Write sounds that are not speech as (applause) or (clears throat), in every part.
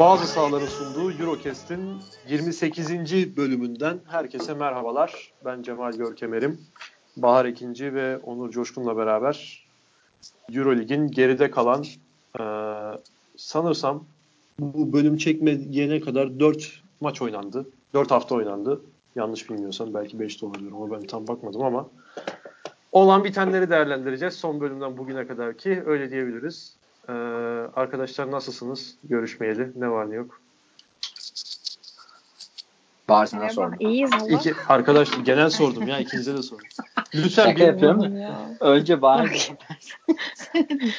Bazı sahaların sunduğu Eurocast'in 28. bölümünden herkese merhabalar. Ben Cemal Görkemer'im. Bahar Ekinci ve Onur Coşkun'la beraber Eurolig'in geride kalan e, sanırsam bu bölüm çekmeyene kadar 4 maç oynandı. 4 hafta oynandı. Yanlış bilmiyorsam belki 5 de olabilir ama ben tam bakmadım ama olan bitenleri değerlendireceğiz son bölümden bugüne kadar ki öyle diyebiliriz. Ee, arkadaşlar nasılsınız? Görüşmeyeli. Ne var ne yok? Bahar sana sordum. İyiyiz Allah. İki, arkadaş genel sordum ya ikinize de sordum. Lütfen Şaka bir, yapıyorum da. Önce (laughs)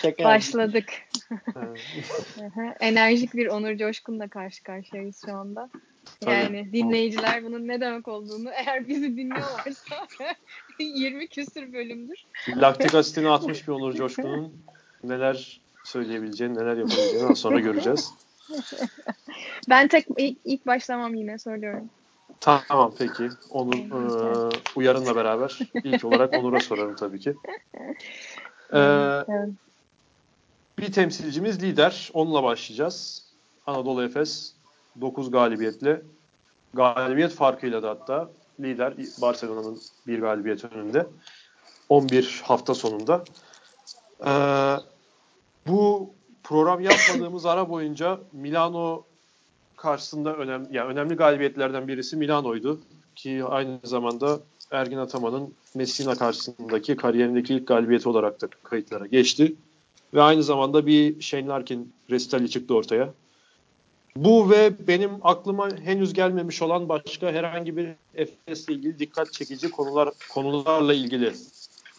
Şaka Başladık. Enerjik bir Onur Coşkun'la karşı karşıyayız şu anda. Yani Tabii. dinleyiciler bunun ne demek olduğunu eğer bizi dinliyorlarsa (laughs) 20 küsür bölümdür. Laktik asitini atmış bir Onur Coşkun'un neler söyleyebileceğini, neler yapabileceğini az sonra göreceğiz. (laughs) Ben tek ilk, ilk başlamam yine söylüyorum. Tamam peki. Onur e, uyarınla beraber ilk olarak Onur'a sorarım tabii ki. (laughs) Ee, evet. Bir temsilcimiz lider. Onunla başlayacağız. Anadolu Efes 9 galibiyetle galibiyet farkıyla da hatta lider Barcelona'nın bir galibiyet önünde 11 hafta sonunda. Ee, bu program yapmadığımız ara boyunca Milano karşısında önemli yani önemli galibiyetlerden birisi Milano'ydu ki aynı zamanda Ergin Ataman'ın Messina karşısındaki kariyerindeki ilk galibiyeti olarak da kayıtlara geçti. Ve aynı zamanda bir Shane Larkin resitali çıktı ortaya. Bu ve benim aklıma henüz gelmemiş olan başka herhangi bir Efes'le ilgili dikkat çekici konular konularla ilgili.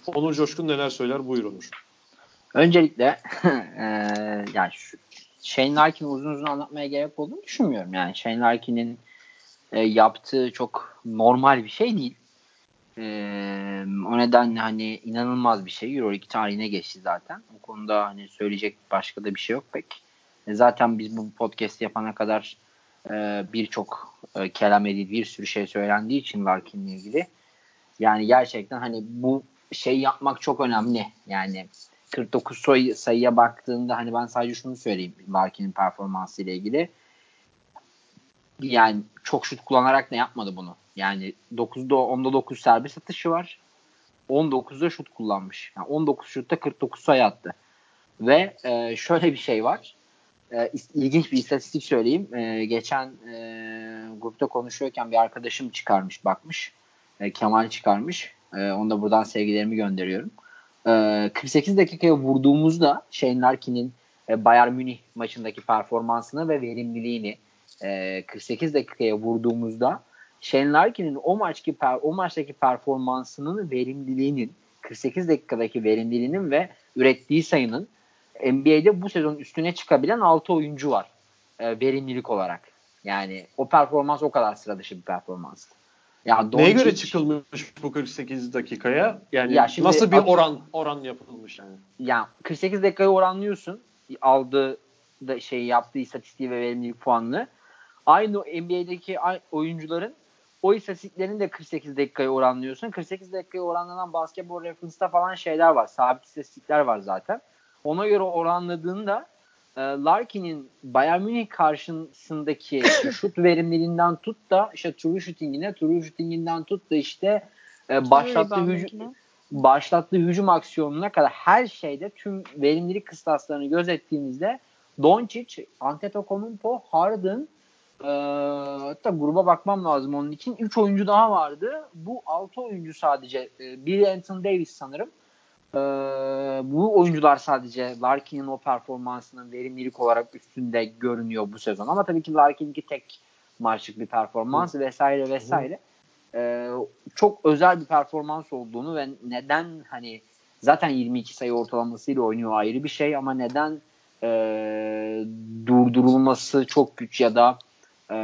Onur Coşkun neler söyler? Buyur Onur. Öncelikle (laughs) e, yani şu, Shane Larkin'i uzun uzun anlatmaya gerek olduğunu düşünmüyorum. Yani Shane Larkin'in e, yaptığı çok normal bir şey değil. E, o nedenle hani inanılmaz bir şey. Euroleague tarihine geçti zaten. Bu konuda hani söyleyecek başka da bir şey yok pek. E, zaten biz bu podcast yapana kadar e, birçok e, kelam edildi, bir sürü şey söylendiği için Larkin'le ilgili. Yani gerçekten hani bu şey yapmak çok önemli. Yani 49 sayı, sayıya baktığında hani ben sadece şunu söyleyeyim Larkin'in performansı ile ilgili. Yani çok şut kullanarak ne yapmadı bunu. Yani 9'da 10'da 9 serbest atışı var. 19'da şut kullanmış. Yani 19 şutta 49 sayı attı. Ve e, şöyle bir şey var. E, ilginç bir istatistik söyleyeyim. E, geçen e, grupta konuşuyorken bir arkadaşım çıkarmış bakmış. E, Kemal çıkarmış. E, onu da buradan sevgilerimi gönderiyorum. 48 ee, dakikaya vurduğumuzda Shane Larkin'in e, Bayern Münih maçındaki performansını ve verimliliğini 48 e, dakikaya vurduğumuzda Shane Larkin'in o maçki o maçtaki performansının verimliliğinin 48 dakikadaki verimliliğinin ve ürettiği sayının NBA'de bu sezon üstüne çıkabilen 6 oyuncu var e, verimlilik olarak. Yani o performans o kadar sıra dışı bir performans. Ya Neye göre çıkılmış bu 48 dakikaya? Yani ya şimdi, nasıl bir oran oran yapılmış yani? Ya 48 dakikaya oranlıyorsun. Aldığı da şey yaptığı istatistiği ve verimlilik puanını. Aynı NBA'deki oyuncuların o istatistiklerini de 48 dakikaya oranlıyorsun. 48 dakikaya oranlanan basketbol reference'da falan şeyler var. Sabit istatistikler var zaten. Ona göre oranladığında Larkin'in Bayern Münih karşısındaki (coughs) şut verimliliğinden tut da işte true shooting'ine, true shooting'inden tut da işte e, başlattığı hücum başlattığı hücum aksiyonuna kadar her şeyde tüm verimlilik kıstaslarını gözettiğimizde Doncic, Antetokounmpo, Harden e, hatta gruba bakmam lazım onun için. 3 oyuncu daha vardı. Bu 6 oyuncu sadece. E, biri Anthony Davis sanırım. Ee, bu oyuncular sadece Larkin'in o performansının verimlilik olarak üstünde görünüyor bu sezon. Ama tabii ki Larkin'inki tek maçlık bir performans Hı. vesaire vesaire. Ee, çok özel bir performans olduğunu ve neden hani zaten 22 sayı ortalamasıyla oynuyor ayrı bir şey ama neden e, durdurulması çok güç ya da e,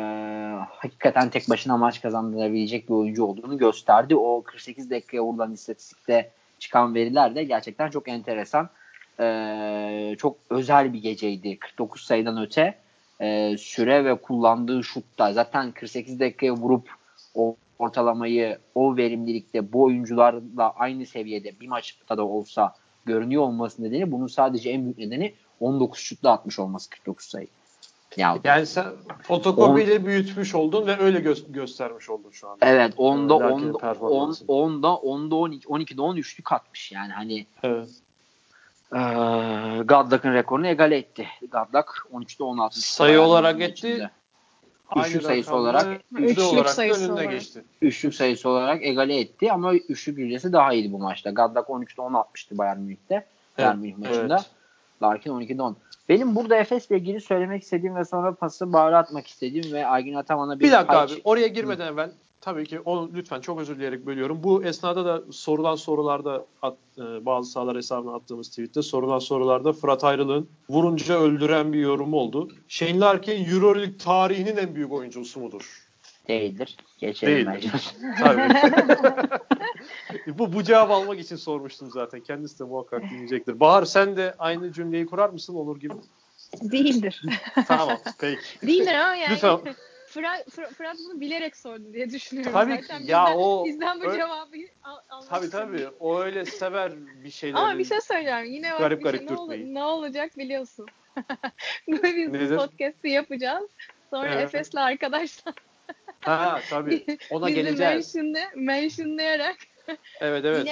hakikaten tek başına maç kazandırabilecek bir oyuncu olduğunu gösterdi. O 48 dakikaya vurulan istatistikte çıkan veriler de gerçekten çok enteresan. Ee, çok özel bir geceydi. 49 sayıdan öte e, süre ve kullandığı şutta zaten 48 dakikaya vurup o ortalamayı o verimlilikte bu oyuncularla aynı seviyede bir maçta da olsa görünüyor olması nedeni bunun sadece en büyük nedeni 19 şutla atmış olması 49 sayı. Ya, yani sen fotokopiyle on, büyütmüş oldun ve öyle gö- göstermiş oldun şu anda. Evet. Onda onda onda onda 12 12'de 13'lük katmış yani hani. Evet. E, Godlock'ın rekorunu egale etti. Godlock 13'te 16. Sayı olarak etti. Üçlük sayısı olarak üçlük olarak sayısı önünde olarak. geçti. Üçlük sayısı olarak egale etti ama üçlük yüzdesi daha iyiydi bu maçta. Godlock 13'te 10 atmıştı Bayern Münih'te. Evet, Bayern Münih maçında. Evet. Larkin 12'de 10. Benim burada Efes'le ilgili söylemek istediğim ve sonra pası bağıra atmak istediğim ve Aygün Ataman'a bir Bir dakika abi. Oraya girmeden evvel tabii ki onu lütfen çok özür dileyerek bölüyorum. Bu esnada da sorulan sorularda at, e, bazı sahalar hesabına attığımız tweette sorulan sorularda Fırat Ayrılık'ın vurunca öldüren bir yorum oldu. Shane Larkin Euroleague tarihinin en büyük oyuncusu mudur? Değildir. Geçelim Değildir. Tabii. (laughs) (laughs) bu, bu cevabı almak için sormuştum zaten. Kendisi de muhakkak dinleyecektir. Bahar sen de aynı cümleyi kurar mısın Onur gibi? Değildir. (laughs) tamam peki. Değildir ama yani. Lütfen. Fırat, Fırat bunu bilerek sordu diye düşünüyorum tabii zaten. Ki, ya bizden, o bizden bu öyle, cevabı al, almak Tabii tabii. O öyle sever bir şeyleri. Ama bir şey söyleyeceğim. Yine bak garip, bir garip şey, ne, ol, ne olacak biliyorsun. (laughs) Biz Nedir? podcast'i yapacağız. Sonra evet. Efes'le arkadaşlar Ha tabii. Ona Bizi geleceğiz. Mention'de, mentionlayarak evet evet.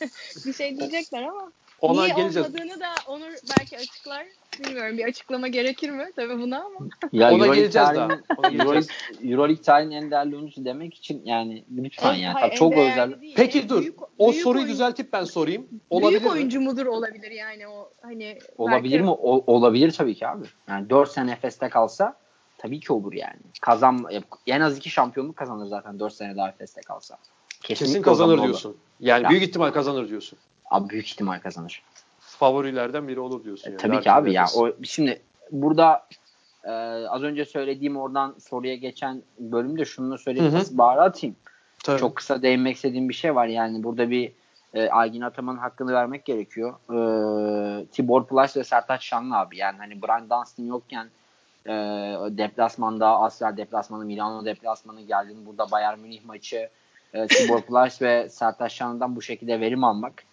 (laughs) bir şey diyecekler ama ona niye geleceğiz. olmadığını da Onur belki açıklar. Bilmiyorum bir açıklama gerekir mi tabii buna ama. Ya ona geleceğiz daha. Euroleague, Euroleague tarihin en değerli oyuncusu demek için yani lütfen en, yani. Hayır, çok özel. Değil. Peki dur. Büyük, o büyük soruyu oyuncu, düzeltip ben sorayım. Olabilir büyük oyuncu mudur olabilir yani o hani. Olabilir belki... mi? O, olabilir tabii ki abi. Yani 4 sene Efes'te kalsa Tabii ki olur yani. Kazan en az iki şampiyonluk kazanır zaten 4 sene daha Efes'te kalsa. Kesinlikle Kesin kazanır diyorsun. Yani ya. büyük ihtimal kazanır diyorsun. Abi büyük ihtimal kazanır. Favorilerden biri olur diyorsun. E, yani. Tabii ki abi ya. O, şimdi burada e, az önce söylediğim oradan soruya geçen bölümde şunu söyleyeyim. Bağır atayım. Tabii. Çok kısa değinmek istediğim bir şey var. Yani burada bir e, Aygin Ataman'ın hakkını vermek gerekiyor. E, Tibor Plas ve Sertaç Şanlı abi. Yani hani Brian Dunstan yokken e, deplasmanda Asya deplasmanı, Milano deplasmanı geldiğinde burada Bayern Münih maçı e, Tibor Plyce ve Sertaç Şan'dan bu şekilde verim almak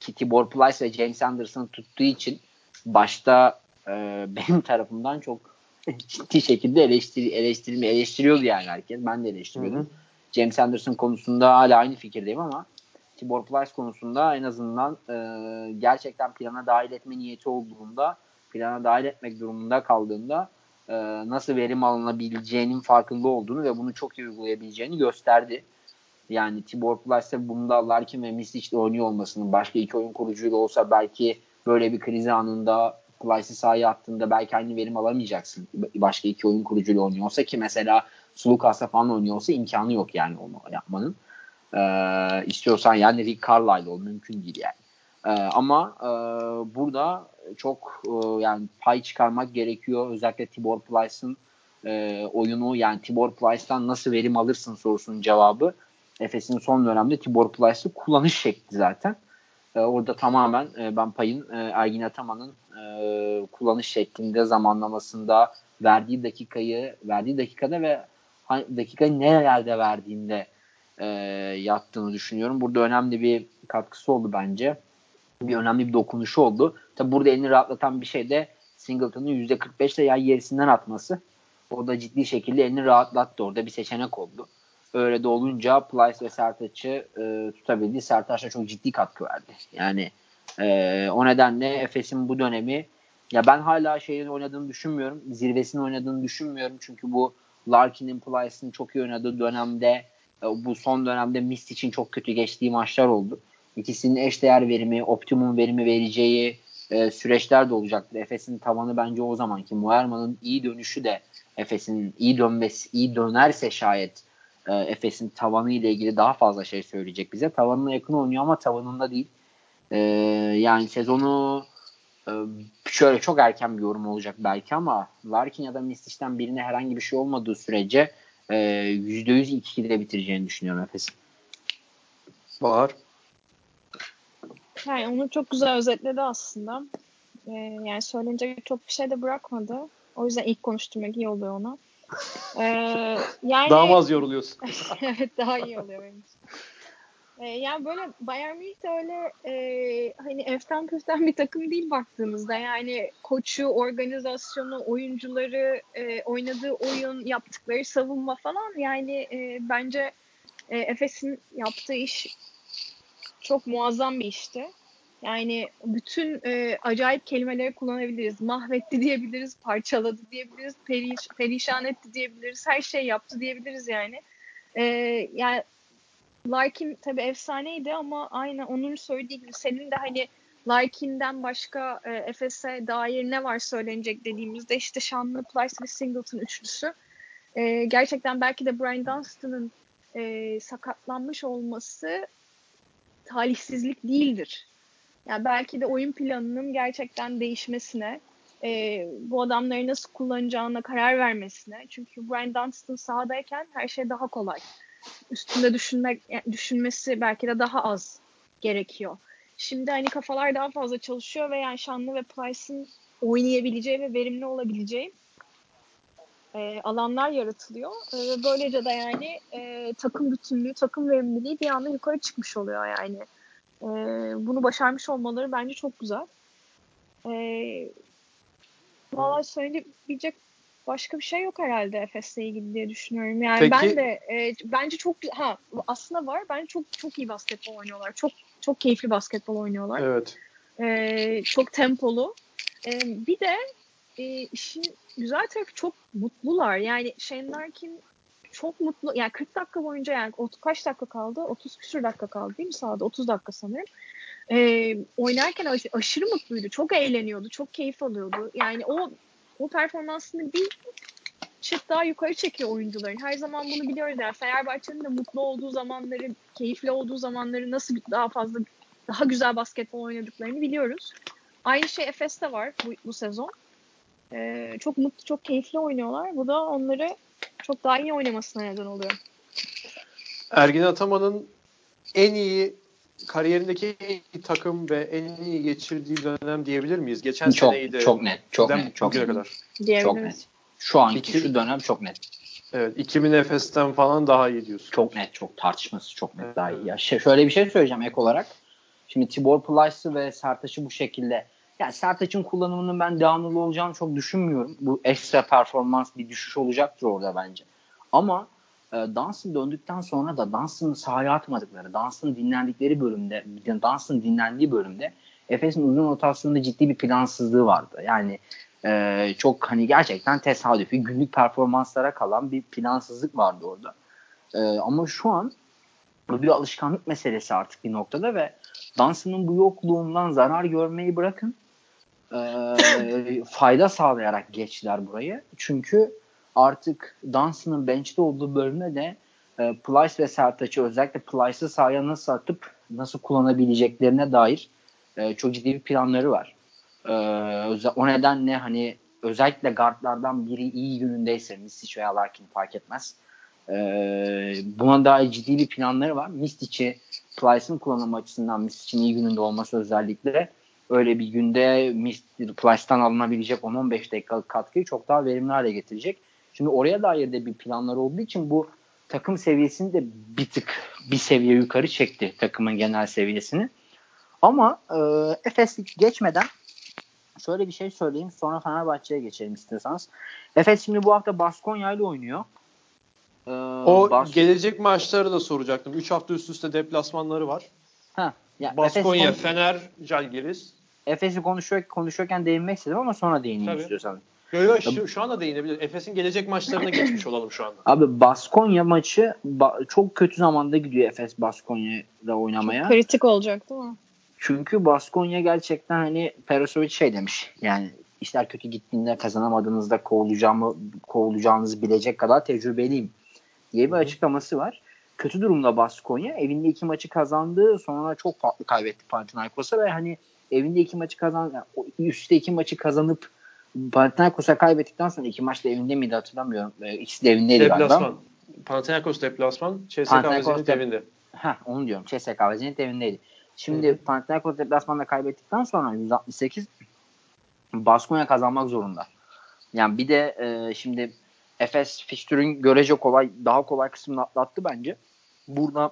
ki Tibor Plyce ve James Anderson tuttuğu için başta e, benim tarafımdan çok (laughs) ciddi şekilde eleştiri, eleştirme, eleştiriyordu yani herkes. Ben de eleştiriyordum. Hı hı. James Anderson konusunda hala aynı fikirdeyim ama Tibor Plyce konusunda en azından e, gerçekten plana dahil etme niyeti olduğunda plana dahil etmek durumunda kaldığında e, nasıl verim alınabileceğinin farkında olduğunu ve bunu çok iyi uygulayabileceğini gösterdi. Yani Tibor Plyce bunda Larkin ve Misic'le oynuyor olmasının başka iki oyun kurucuyla olsa belki böyle bir kriz anında Plyce'i sahaya attığında belki aynı verim alamayacaksın. Başka iki oyun kurucuyla oynuyorsa ki mesela Sulukas'la falan oynuyorsa imkanı yok yani onu yapmanın. Ee, istiyorsan yani Rick Carlisle ol mümkün değil yani. Ee, ama e, burada çok e, yani pay çıkarmak gerekiyor. Özellikle Tibor Plyce'ın e, oyunu yani Tibor Plyce'dan nasıl verim alırsın sorusunun cevabı Efes'in son dönemde Tibor Plyce'ı kullanış şekli zaten. E, orada tamamen e, ben payın e, Ergin Ataman'ın e, kullanış şeklinde zamanlamasında verdiği dakikayı verdiği dakikada ve dakikayı nerelerde verdiğinde e, yattığını düşünüyorum. Burada önemli bir katkısı oldu bence bir önemli bir dokunuşu oldu. Tabi burada elini rahatlatan bir şey de Singleton'ın %45 ile yay yerisinden atması. O da ciddi şekilde elini rahatlattı. Orada bir seçenek oldu. Öyle de olunca Plyce ve Sertaç'ı e, tutabildi. Sertaç çok ciddi katkı verdi. Yani e, o nedenle Efes'in bu dönemi ya ben hala şeyin oynadığını düşünmüyorum. Zirvesini oynadığını düşünmüyorum. Çünkü bu Larkin'in Plyce'ın çok iyi oynadığı dönemde e, bu son dönemde Mist için çok kötü geçtiği maçlar oldu ikisinin eşdeğer verimi, optimum verimi vereceği e, süreçler de olacaktır. Efes'in tavanı bence o zamanki Muerman'ın iyi dönüşü de Efes'in iyi dönmesi, iyi dönerse şayet e, Efes'in tavanı ile ilgili daha fazla şey söyleyecek bize. Tavanına yakın oynuyor ama tavanında değil. E, yani sezonu e, şöyle çok erken bir yorum olacak belki ama Larkin ya da Mistic'ten birine herhangi bir şey olmadığı sürece e, %100 2'de bitireceğini düşünüyorum Efes'in. Var. Yani onu çok güzel özetledi aslında. Ee, yani söylenecek çok bir şey de bırakmadı. O yüzden ilk konuşturmak iyi oluyor ona. Ee, yani... Daha az yoruluyorsun. (laughs) evet daha iyi oluyor benim için. E, yani böyle Bayern Münih de öyle e, hani eften püften bir takım değil baktığımızda. Yani koçu, organizasyonu, oyuncuları, e, oynadığı oyun, yaptıkları savunma falan yani e, bence e, Efes'in yaptığı iş çok muazzam bir işti. Yani bütün e, acayip kelimeleri kullanabiliriz. Mahvetti diyebiliriz, parçaladı diyebiliriz, periş, perişan etti diyebiliriz, her şey yaptı diyebiliriz yani. E, yani Larkin tabi efsaneydi ama aynı onun söylediği gibi senin de hani Larkin'den başka e, Efes'e dair ne var söylenecek dediğimizde işte Şanlı, Plyce ve Singleton üçlüsü. E, gerçekten belki de Brian Dunstan'ın e, sakatlanmış olması talihsizlik değildir. Yani belki de oyun planının gerçekten değişmesine, e, bu adamları nasıl kullanacağına karar vermesine. Çünkü Brian Dunstan sahadayken her şey daha kolay. Üstünde düşünmek, düşünmesi belki de daha az gerekiyor. Şimdi hani kafalar daha fazla çalışıyor ve yani Şanlı ve Price'ın oynayabileceği ve verimli olabileceği e, alanlar yaratılıyor. E, böylece de yani e, takım bütünlüğü, takım verimliliği bir anda yukarı çıkmış oluyor yani. E, bunu başarmış olmaları bence çok güzel. E, Valla söyleyebilecek başka bir şey yok herhalde Efes'le ilgili diye düşünüyorum. Yani Peki. ben de e, bence çok ha aslında var. Bence çok çok iyi basketbol oynuyorlar. Çok çok keyifli basketbol oynuyorlar. Evet. E, çok tempolu. E, bir de e, işin güzel tarafı çok mutlular. Yani Shane Larkin çok mutlu. Yani 40 dakika boyunca yani kaç dakika kaldı? 30 küsur dakika kaldı değil mi sahada? 30 dakika sanırım. Ee, oynarken aş- aşırı mutluydu. Çok eğleniyordu. Çok keyif alıyordu. Yani o o performansını bir çıt daha yukarı çekiyor oyuncuların. Her zaman bunu biliyoruz. Yani Fenerbahçe'nin de mutlu olduğu zamanları, keyifli olduğu zamanları nasıl daha fazla daha güzel basketbol oynadıklarını biliyoruz. Aynı şey Efes'te var bu, bu sezon. Ee, çok mutlu, çok keyifli oynuyorlar. Bu da onları çok daha iyi oynamasına neden oluyor. Ergin Ataman'ın en iyi kariyerindeki en iyi takım ve en iyi geçirdiği dönem diyebilir miyiz? Geçen çok, seneydi. Çok net. Çok net. Çok net. kadar. Çok net. Şu anki İki, şu dönem çok net. Evet. 2000 Efes'ten falan daha iyi diyorsun. Çok net. Çok tartışması çok net evet. daha iyi. Ya şey, şöyle bir şey söyleyeceğim ek olarak. Şimdi Tibor Plyce'ı ve Sertaç'ı bu şekilde yani Sertaç'ın kullanımının ben devamlı olacağını çok düşünmüyorum. Bu ekstra performans bir düşüş olacaktır orada bence. Ama e, Dunstan döndükten sonra da Dunstan'ı sahaya atmadıkları, Dunstan'ın dinlendikleri bölümde, Dunstan'ın dinlendiği bölümde Efes'in uzun rotasyonunda ciddi bir plansızlığı vardı. Yani e, çok hani gerçekten tesadüfi günlük performanslara kalan bir plansızlık vardı orada. E, ama şu an bir alışkanlık meselesi artık bir noktada ve Dunstan'ın bu yokluğundan zarar görmeyi bırakın fayda sağlayarak geçtiler burayı. Çünkü artık Dunstan'ın bench'te olduğu bölümde de e, Plyce ve Sertaç'ı özellikle Plyce'ı sahaya nasıl atıp nasıl kullanabileceklerine dair e, çok ciddi bir planları var. E, o nedenle hani özellikle guardlardan biri iyi günündeyse Misic veya Larkin fark etmez. E, buna dair ciddi bir planları var. Misic'i Plyce'ın kullanımı açısından Misic'in iyi gününde olması özellikle öyle bir günde Plyce'tan alınabilecek 10-15 dakikalık katkıyı çok daha verimli hale getirecek. Şimdi oraya dair de bir planlar olduğu için bu takım seviyesini de bir tık bir seviye yukarı çekti takımın genel seviyesini. Ama e, Efes geçmeden şöyle bir şey söyleyeyim sonra Fenerbahçe'ye geçelim istiyorsanız. Efes şimdi bu hafta Baskonya ile oynuyor. Ee, o Bas- gelecek maçları da soracaktım. 3 hafta üst üste deplasmanları var. Ha, ya Baskonya, Efes Fener, Calgiris. Efes'i konuşuyor, konuşuyorken değinmek istedim ama sonra değineyim Tabii. istiyorsan. Yok yok şu, şu anda değinebilir. Efes'in gelecek maçlarına (clears throat) geçmiş olalım şu anda. Abi Baskonya maçı ba- çok kötü zamanda gidiyor Efes Baskonya'da oynamaya. Çok kritik olacak değil mi? Çünkü Baskonya gerçekten hani Perasovic şey demiş. Yani işler kötü gittiğinde kazanamadığınızda kovulacağımı kovulacağınızı bilecek kadar tecrübeliyim diye bir açıklaması var. Kötü durumda Baskonya. Evinde iki maçı kazandı. Sonra çok farklı kaybetti Panathinaikos'a ve hani evinde iki maçı kazan yani üstte iki maçı kazanıp Panathinaikos'a kaybettikten sonra iki maçta evinde miydi hatırlamıyorum. İkisi de evindeydi deplasman. galiba. Panathinaikos deplasman, CSKA ve Zenit evinde. Ha onu diyorum. CSKA ve Zenit evindeydi. Şimdi Hı-hı. Panathinaikos deplasmanda kaybettikten sonra 168 Baskonya kazanmak zorunda. Yani bir de e, şimdi Efes fixture'ün görece kolay, daha kolay kısmını atlattı bence. Burada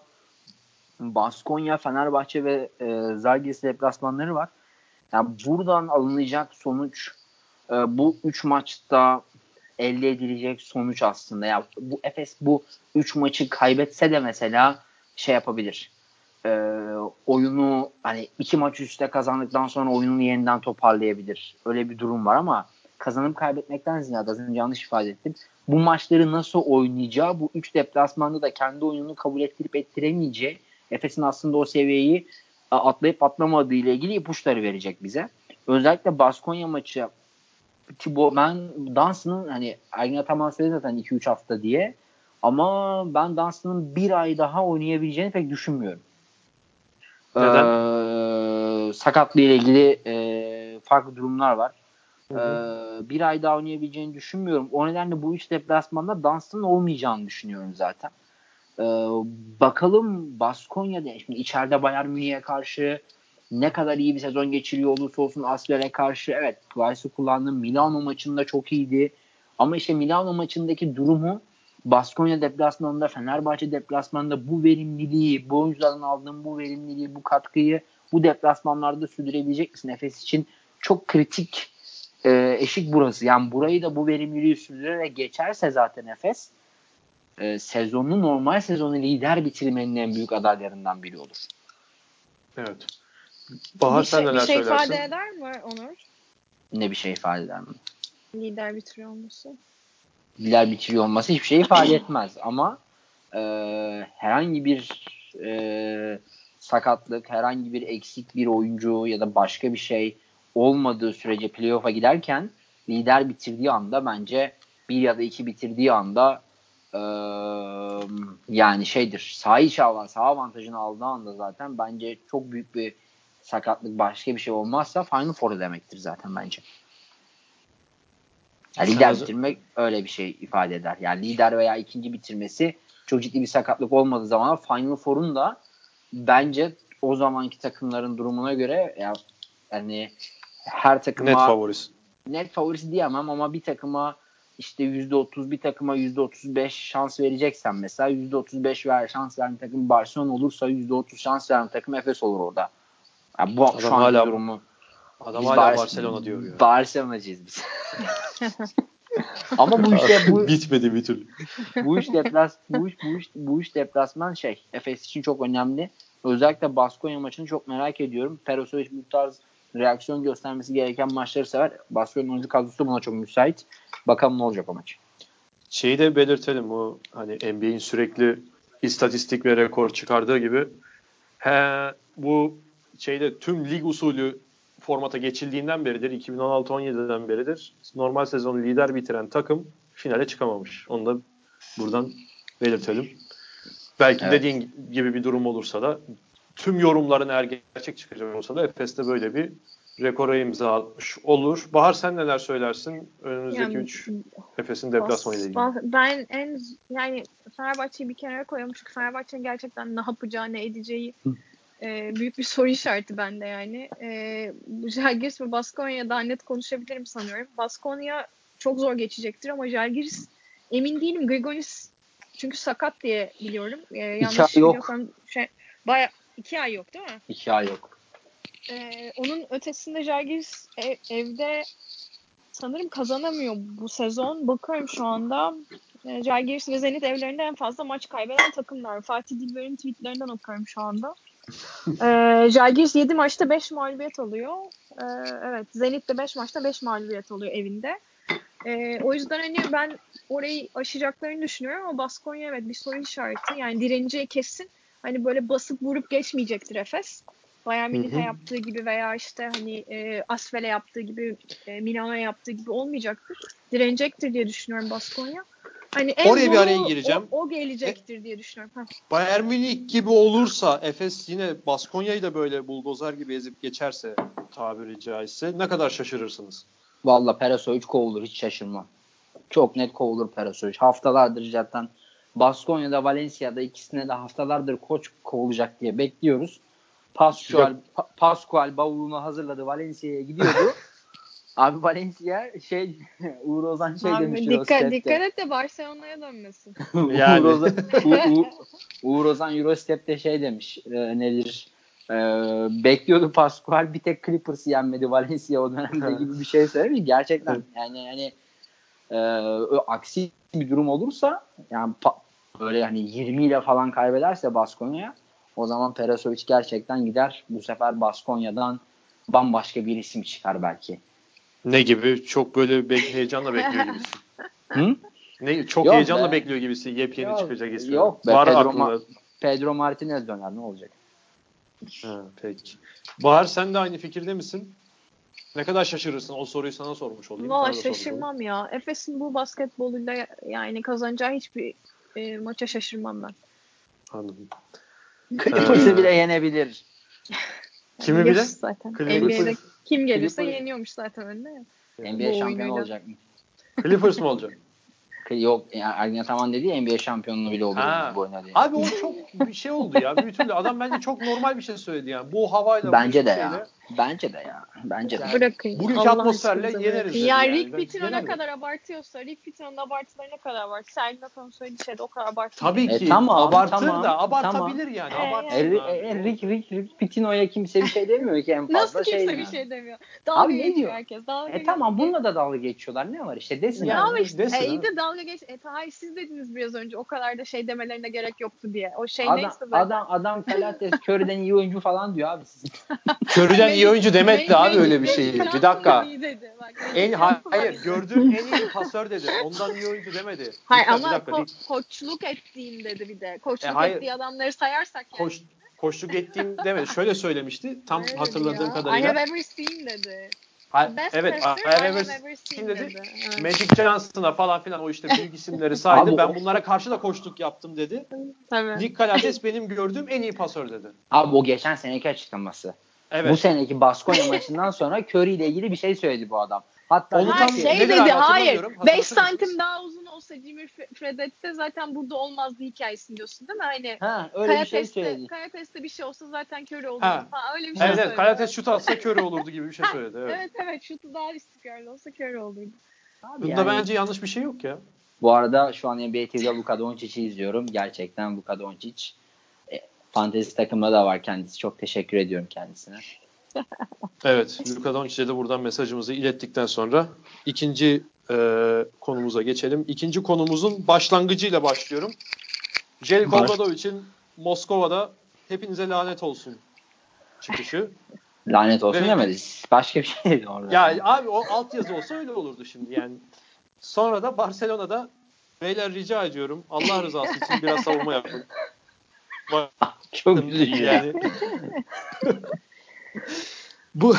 Baskonya, Fenerbahçe ve e, Zalgiris deplasmanları var. Yani buradan alınacak sonuç e, bu üç maçta elde edilecek sonuç aslında. Ya yani bu Efes bu üç maçı kaybetse de mesela şey yapabilir. E, oyunu hani iki maç üstte kazandıktan sonra oyununu yeniden toparlayabilir. Öyle bir durum var ama kazanıp kaybetmekten ziyade az önce yanlış ifade ettim. Bu maçları nasıl oynayacağı bu üç deplasmanda da kendi oyununu kabul ettirip ettiremeyeceği Efes'in aslında o seviyeyi atlayıp atlamadığı ile ilgili ipuçları verecek bize. Özellikle Baskonya maçı ki bu ben Dans'ın hani Ergin Ataman söyledi zaten 2-3 hafta diye ama ben Dans'ın bir ay daha oynayabileceğini pek düşünmüyorum. Neden? Ee, sakatlığı ile ilgili e, farklı durumlar var. Ee, bir ay daha oynayabileceğini düşünmüyorum. O nedenle bu üç deplasmanda Dans'ın olmayacağını düşünüyorum zaten. Ee, bakalım Baskonya'da şimdi içeride Bayern Münih'e karşı ne kadar iyi bir sezon geçiriyor olursa olsun Asler'e karşı evet Price'ı kullandı. Milano maçında çok iyiydi. Ama işte Milano maçındaki durumu Baskonya deplasmanında, Fenerbahçe deplasmanında bu verimliliği, bu oyunculardan aldığım bu verimliliği, bu katkıyı bu deplasmanlarda sürdürebilecek misin? Efes için çok kritik e, eşik burası. Yani burayı da bu verimliliği sürdürerek geçerse zaten Efes e, sezonunu normal sezonu lider bitirmenin en büyük adaylarından biri olur. Evet. Bahar bir sen şey, neler bir şey söylersin? ifade eder mi Onur? Ne bir şey ifade eder mi? Lider bitiriyor olması. Lider bitiriyor olması hiçbir şey ifade etmez ama e, herhangi bir e, sakatlık, herhangi bir eksik bir oyuncu ya da başka bir şey olmadığı sürece playoff'a giderken lider bitirdiği anda bence bir ya da iki bitirdiği anda e, yani şeydir sağ içi avan, sağ avantajını aldığı anda zaten bence çok büyük bir sakatlık başka bir şey olmazsa Final Four demektir zaten bence. Yani lider bitirmek öyle bir şey ifade eder. Yani lider veya ikinci bitirmesi çok ciddi bir sakatlık olmadığı zaman Final Four'un da bence o zamanki takımların durumuna göre ya yani her takıma net favorisi. Net favorisi diyemem ama bir takıma işte %30 bir takıma %35 şans vereceksen mesela %35 ver şans veren takım Barcelona olursa %30 şans veren takım Efes olur orada. Yani bu adam şu hala, durumu Adam hala Bar- Barcelona diyor ya. Barcelona'cıyız biz. (laughs) Ama bu işte bu (laughs) bitmedi bir türlü. bu iş deplas bu iş bu iş bu iş deplasman şey Efes için çok önemli. Özellikle Baskonya maçını çok merak ediyorum. Perasovic bu tarz reaksiyon göstermesi gereken maçları sever. Baskonya'nın oyuncu kadrosu buna çok müsait. Bakalım ne olacak o maç. Şeyi de belirtelim bu hani NBA'in sürekli istatistik ve rekor çıkardığı gibi he, bu şeyde tüm lig usulü formata geçildiğinden beridir. 2016-17'den beridir. Normal sezonu lider bitiren takım finale çıkamamış. Onu da buradan belirtelim. Belki Evet. dediğin gibi bir durum olursa da tüm yorumların eğer gerçek çıkacak olsa da Efes'te böyle bir rekora imza atmış olur. Bahar sen neler söylersin? Önümüzdeki Yani 3 Efes'in deplasmanı ile ilgili. Ben en yani Fenerbahçe'yi bir kenara koyuyorum çünkü Fenerbahçe'nin gerçekten ne yapacağı ne edeceği e, büyük bir soru işareti bende yani. E, bu Žalgiris ve Baskonya daha net konuşabilirim sanıyorum. Baskonya çok zor geçecektir ama Žalgiris emin değilim. Grigonis çünkü sakat diye biliyorum. E, yanlış yok. şey, baya iki ay yok değil mi? İki ay yok. Ee, onun ötesinde Žalgiris ev- evde sanırım kazanamıyor bu sezon. Bakıyorum şu anda. E, Žalgiris ve Zenit evlerinde en fazla maç kaybeden takımlar. Fatih Dilber'in tweetlerinden okuyorum şu anda. Ee, Žalgiris 7 maçta 5 mağlubiyet alıyor. Ee, evet Zenit de 5 maçta 5 mağlubiyet alıyor evinde. Ee, o yüzden hani ben orayı aşacaklarını düşünüyorum ama Baskonya evet bir soru işareti. Yani direneceği kesin. Hani böyle basıp vurup geçmeyecektir Efes. Bayern Münih'e yaptığı gibi veya işte hani e, Asfel'e yaptığı gibi, e, Milano'ya yaptığı gibi olmayacaktır. Direnecektir diye düşünüyorum Baskonya. Hani en Oraya bir araya gireceğim. O, o gelecektir diye düşünüyorum. Heh. Bayern Münih gibi olursa Efes yine Baskonya'yı da böyle buldozer gibi ezip geçerse tabiri caizse ne kadar şaşırırsınız? Valla Perasovic kovulur hiç şaşırmam. Çok net kovulur Perasovic. Haftalardır zaten Baskonya'da Valencia'da ikisine de haftalardır koç kovulacak diye bekliyoruz. Pascual, Pa- Pascual bavulunu hazırladı Valencia'ya gidiyordu. (laughs) Abi Valencia şey (laughs) Uğur Ozan şey Abi demiş. dikkat, dikkat et de Barcelona'ya dönmesin. (laughs) Yani. Uğur, Ozan, U- U- Uğur Ozan Eurostep'te şey demiş. E, nedir? E, bekliyordu Pascual bir tek Clippers yenmedi Valencia o dönemde gibi bir şey söylemiş. Gerçekten yani yani e, aksi bir durum olursa yani böyle hani 20 ile falan kaybederse Baskonya'ya o zaman Perasovic gerçekten gider. Bu sefer Baskonya'dan bambaşka bir isim çıkar belki. Ne gibi? Çok böyle be- heyecanla bekliyor gibisin. (laughs) Hı? Ne çok Yok heyecanla be. bekliyor gibisin. Yepyeni Yok, çıkacak ismi. yok be, Var Pedro aklında. Ma- Pedro Martinez döner ne olacak? Ha, peki. Bahar sen de aynı fikirde misin? Ne kadar şaşırırsın? O soruyu sana sormuş olayım. Valla sormuş şaşırmam ya. Efes'in bu basketboluyla yani kazanacağı hiçbir e, maça şaşırmam ben. Anladım. Clippers'ı Ee, bile yenebilir. Kimi bile? Zaten. NBA'de kim gelirse Clippers. yeniyormuş zaten önüne. ya. NBA Bu şampiyonu oyunuyla. olacak mı? Clippers mı olacak? (laughs) Yok yani Ergin Ataman dedi ya NBA şampiyonluğu bile Ha. bu oyuna diye. Abi o çok bir şey oldu ya. Büyütüldü. Adam bence çok normal bir şey söyledi yani. Bu havayla bu Bence de şeyle- ya. Bence de ya. Bence de. Bırakın. bugünkü Allah atmosferle yeneriz Ya yani. Rick Pitino ne kadar abartıyorsa Rick Pitino'nun abartıları ne kadar abartı. Sergin Atan'ın söylediği şey de o kadar abartı. Tabii E, ki tamam, abartır tamam, da abartabilir tamam. yani. E, Abartsın E, abi. e, Rick, Rick, Rick Pitino'ya kimse bir şey demiyor ki en fazla Nasıl kimse şey. bir yani. şey demiyor. Dalga Abi ne diyor? herkes. Dalga E geçiyor. tamam bununla da dalga geçiyorlar. Ne var işte desin. Yani. Ya ama işte desin e, iyi de dalga geç. E, hayır siz dediniz biraz önce o kadar da şey demelerine gerek yoktu diye. O şey Adam, neyse zaten. adam, adam Pilates (laughs) Curry'den iyi oyuncu falan diyor abi. Sizin. Körüden iyi oyuncu demek de abi öyle bir şey. Magic Bir dakika. iyi dedi. Bak, En hayır, iyi. gördüğüm en iyi pasör dedi. Ondan iyi oyuncu demedi. Hayır Bir ama dakika, ko- koçluk ettiğim dedi bir de. Koçluk E, hayır. ettiği adamları sayarsak yani. koş, koşluk ettiğim demedi. Şöyle söylemişti. Tam Öyle hatırladığım ya. I kadarıyla. have ever seen dedi. Ha- Best evet, I I have ever seen dedi. dedi. Ha. Magic Johnson'a falan filan o işte büyük isimleri saydı. Abi ben bunlara karşı da koçluk yaptım dedi. Tabii. Nick Calates benim gördüğüm en iyi pasör dedi. Abi o geçen seneki açıklaması. Evet. Bu seneki Baskonya maçından sonra Curry ile ilgili bir şey söyledi bu adam. Hatta Onu tam- şey dedi abi, hayır. hatırlamıyorum. 5 Hatırlatır mısınız? santim daha uzun olsa Jimmy F- Fredette zaten burada olmazdı hikayesini diyorsun değil mi? Hani ha, öyle bir şey söyledi. Karates'te bir şey olsa zaten köre olurdu. Ha. Ha. öyle bir şey Evet, evet söyledi. Calates şut atsa körü olurdu gibi bir şey söyledi. Evet. Evet evet şutu daha istikrarlı olsa köre olurdu. Abi Bunda yani- bence yanlış bir şey yok ya. Bu arada şu an NBA TV'de Luka Doncic'i izliyorum. Gerçekten Luka Doncic. Fantezi takımda da var kendisi. Çok teşekkür ediyorum kendisine. (laughs) Evet, Luka Doncic'e de buradan mesajımızı ilettikten sonra ikinci e, konumuza geçelim. İkinci konumuzun başlangıcıyla başlıyorum. Jelko Baş- Obradovic'in Moskova'da hepinize lanet olsun çıkışı. (laughs) Lanet olsun Evet. demediniz. Başka bir şey dedi orada. Ya abi o altyazı olsa öyle olurdu şimdi yani. Sonra da Barcelona'da beyler rica ediyorum Allah rızası için biraz savunma yapın. Çok üzücü ya. yani. (laughs) bu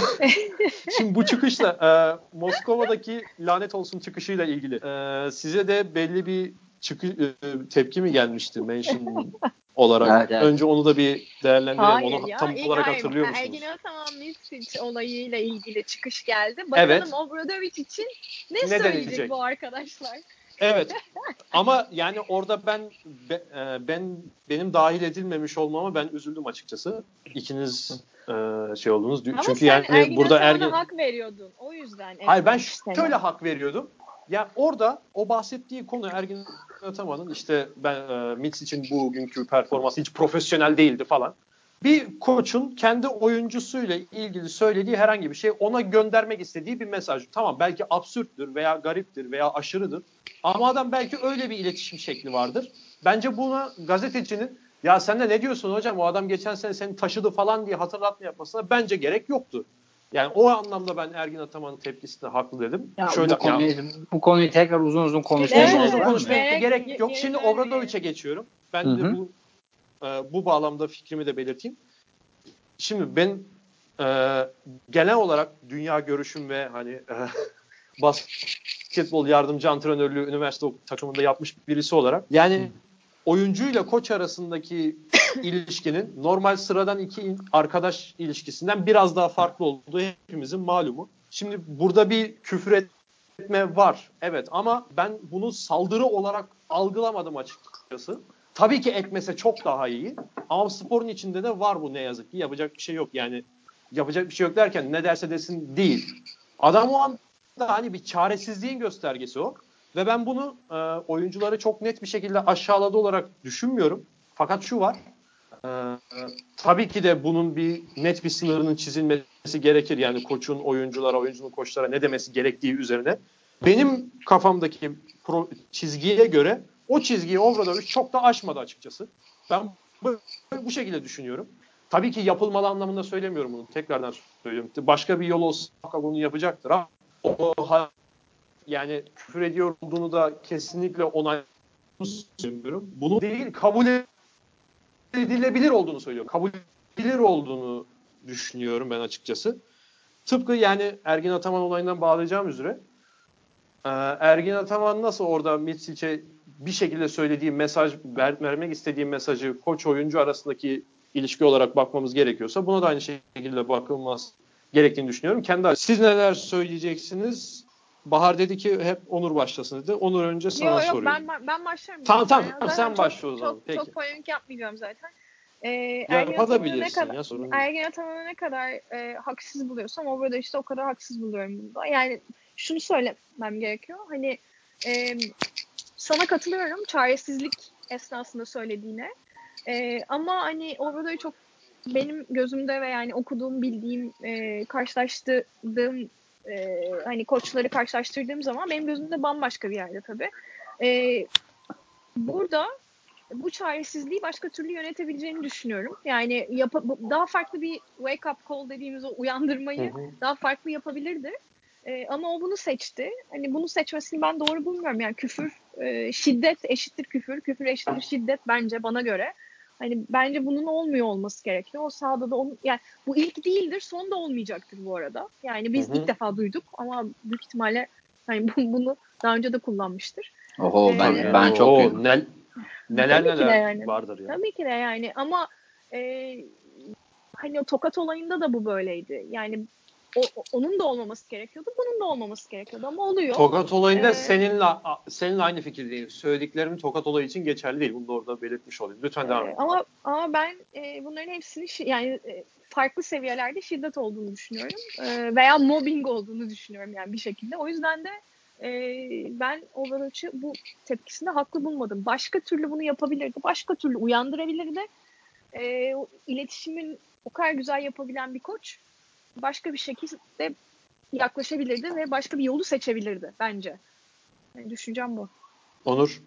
şimdi bu çıkışla e, Moskova'daki lanet olsun çıkışıyla ilgili e, size de belli bir çıkı, e, tepki mi gelmişti mention (laughs) olarak? Evet, evet. Önce onu da bir değerlendirelim. Hayır onu ya. tam ilk- olarak hayır. hatırlıyor Ha, musunuz? Ergin Ataman Mitsic olayıyla ilgili çıkış geldi. Bakalım Evet. Obradovic için ne, Ne söyleyecek bu arkadaşlar? Evet. (laughs) Ama yani orada ben be- e, ben benim dahil edilmemiş olmama ben üzüldüm açıkçası. İkiniz e, şey oldunuz. Ama Çünkü yani Ergin burada Ergin hak veriyordun. O yüzden. Hayır ben şöyle hak veriyordum. Ya orada o bahsettiği konu Ergin Ataman'ın işte ben e, Mix için bugünkü performansı hiç profesyonel değildi falan. Bir koçun kendi oyuncusuyla ilgili söylediği herhangi bir şey ona göndermek istediği bir mesaj. Tamam belki absürttür veya gariptir veya aşırıdır. Ama adam belki öyle bir iletişim şekli vardır. Bence buna gazetecinin ya sen de ne diyorsun hocam o adam geçen sene seni taşıdı falan diye hatırlatma yapmasına bence gerek yoktu. Yani o anlamda ben Ergin Ataman'ın tepkisine haklı dedim. Ya Şöyle bu, konuyu, ya, bu konuyu tekrar uzun uzun konuşmaya Evet, uzun uzun konuşmaya Gerek- gerek, yok. Şimdi vermiyor. Obradovic'e geçiyorum. Ben Hı de bu e, bu bağlamda fikrimi de belirteyim. Şimdi ben e, genel olarak dünya görüşüm ve hani e, (laughs) basketbol yardımcı antrenörlüğü üniversite takımında yapmış birisi olarak yani oyuncuyla koç arasındaki (coughs) ilişkinin normal sıradan iki arkadaş ilişkisinden biraz daha farklı olduğu hepimizin malumu. Şimdi burada bir küfür etme var. Evet ama ben bunu saldırı olarak algılamadım açıkçası. Tabii ki etmese çok daha iyi. Ama sporun içinde de var bu ne yazık ki. Yapacak bir şey yok. Yani yapacak bir şey yok derken ne derse desin değil. Adam o anda hani bir çaresizliğin göstergesi o. Ve ben bunu e, oyuncuları çok net bir şekilde aşağıladı olarak düşünmüyorum. Fakat şu var. E, tabii ki de bunun bir net bir sınırının çizilmesi gerekir. Yani koçun oyunculara, oyuncunun koçlara ne demesi gerektiği üzerine. Benim kafamdaki pro, çizgiye göre o çizgiyi Obradoviç çok da aşmadı açıkçası. Ben bu, bu şekilde düşünüyorum. Tabii ki yapılmalı anlamında söylemiyorum bunu. Tekrardan söylüyorum. Başka bir yol olsa bunu yapacaktır ama o yani küfür ediyor olduğunu da kesinlikle onaylamıyorum. Bunu değil kabul edilebilir olduğunu söylüyorum. Kabul edilebilir olduğunu düşünüyorum ben açıkçası. Tıpkı yani Ergin Ataman olayından bağlayacağım üzere Ergin Ataman nasıl orada Mitsic'e bir şekilde söylediği mesaj, ver, vermek istediği mesajı koç oyuncu arasındaki ilişki olarak bakmamız gerekiyorsa buna da aynı şekilde bakılmaz gerektiğini düşünüyorum. Kendi siz neler söyleyeceksiniz? Bahar dedi ki hep Onur başlasın dedi. Onur önce sana yok, soruyorum. Yok ben, ben başlarım. Tamam tamam sen başla o zaman. Çok, Peki. çok polemik yapmayacağım zaten. Ee, ya yapabilirsin ne kadar, ya sorun Ergin Ataman'ı ne kadar e, haksız buluyorsam o burada işte o kadar haksız buluyorum bunda. Yani şunu söylemem gerekiyor. Hani e, sana katılıyorum çaresizlik esnasında söylediğine. E, ama hani orada çok benim gözümde ve yani okuduğum, bildiğim, e, karşılaştırdığım e, hani koçları karşılaştırdığım zaman benim gözümde bambaşka bir yerde tabii. E, burada bu çaresizliği başka türlü yönetebileceğini düşünüyorum. Yani yap daha farklı bir wake up call dediğimiz o uyandırmayı hı hı. daha farklı yapabilirdi. E, ama o bunu seçti. Hani bunu seçmesini ben doğru bulmuyorum. Yani küfür, e, şiddet eşittir küfür, küfür eşittir şiddet bence bana göre. Hani bence bunun olmuyor olması gerekiyor. O sahada da onu, yani bu ilk değildir, son da olmayacaktır bu arada. Yani biz hı hı. ilk defa duyduk ama büyük ihtimalle hani (laughs) bunu daha önce de kullanmıştır. Oho ee, ben ben çok Oo, nel, neler neler yani. vardır ya. Tabii ki de yani ama e, hani o tokat olayında da bu böyleydi. Yani o, onun da olmaması gerekiyordu, bunun da olmaması gerekiyordu ama oluyor. Tokat olayında ee, seninle seninle aynı fikirdeyim. Söylediklerim Tokat olayı için geçerli değil. Bunu da orada belirtmiş olayım. Lütfen devam et. Ama ama ben e, bunların hepsini yani e, farklı seviyelerde şiddet olduğunu düşünüyorum. E, veya mobbing olduğunu düşünüyorum yani bir şekilde. O yüzden de e, ben Overwatch'ı bu tepkisinde haklı bulmadım. Başka türlü bunu yapabilirdi. Başka türlü uyandırabilirdi. E, iletişimin o kadar güzel yapabilen bir koç başka bir şekilde yaklaşabilirdi ve başka bir yolu seçebilirdi bence. Yani düşüncem bu. Onur?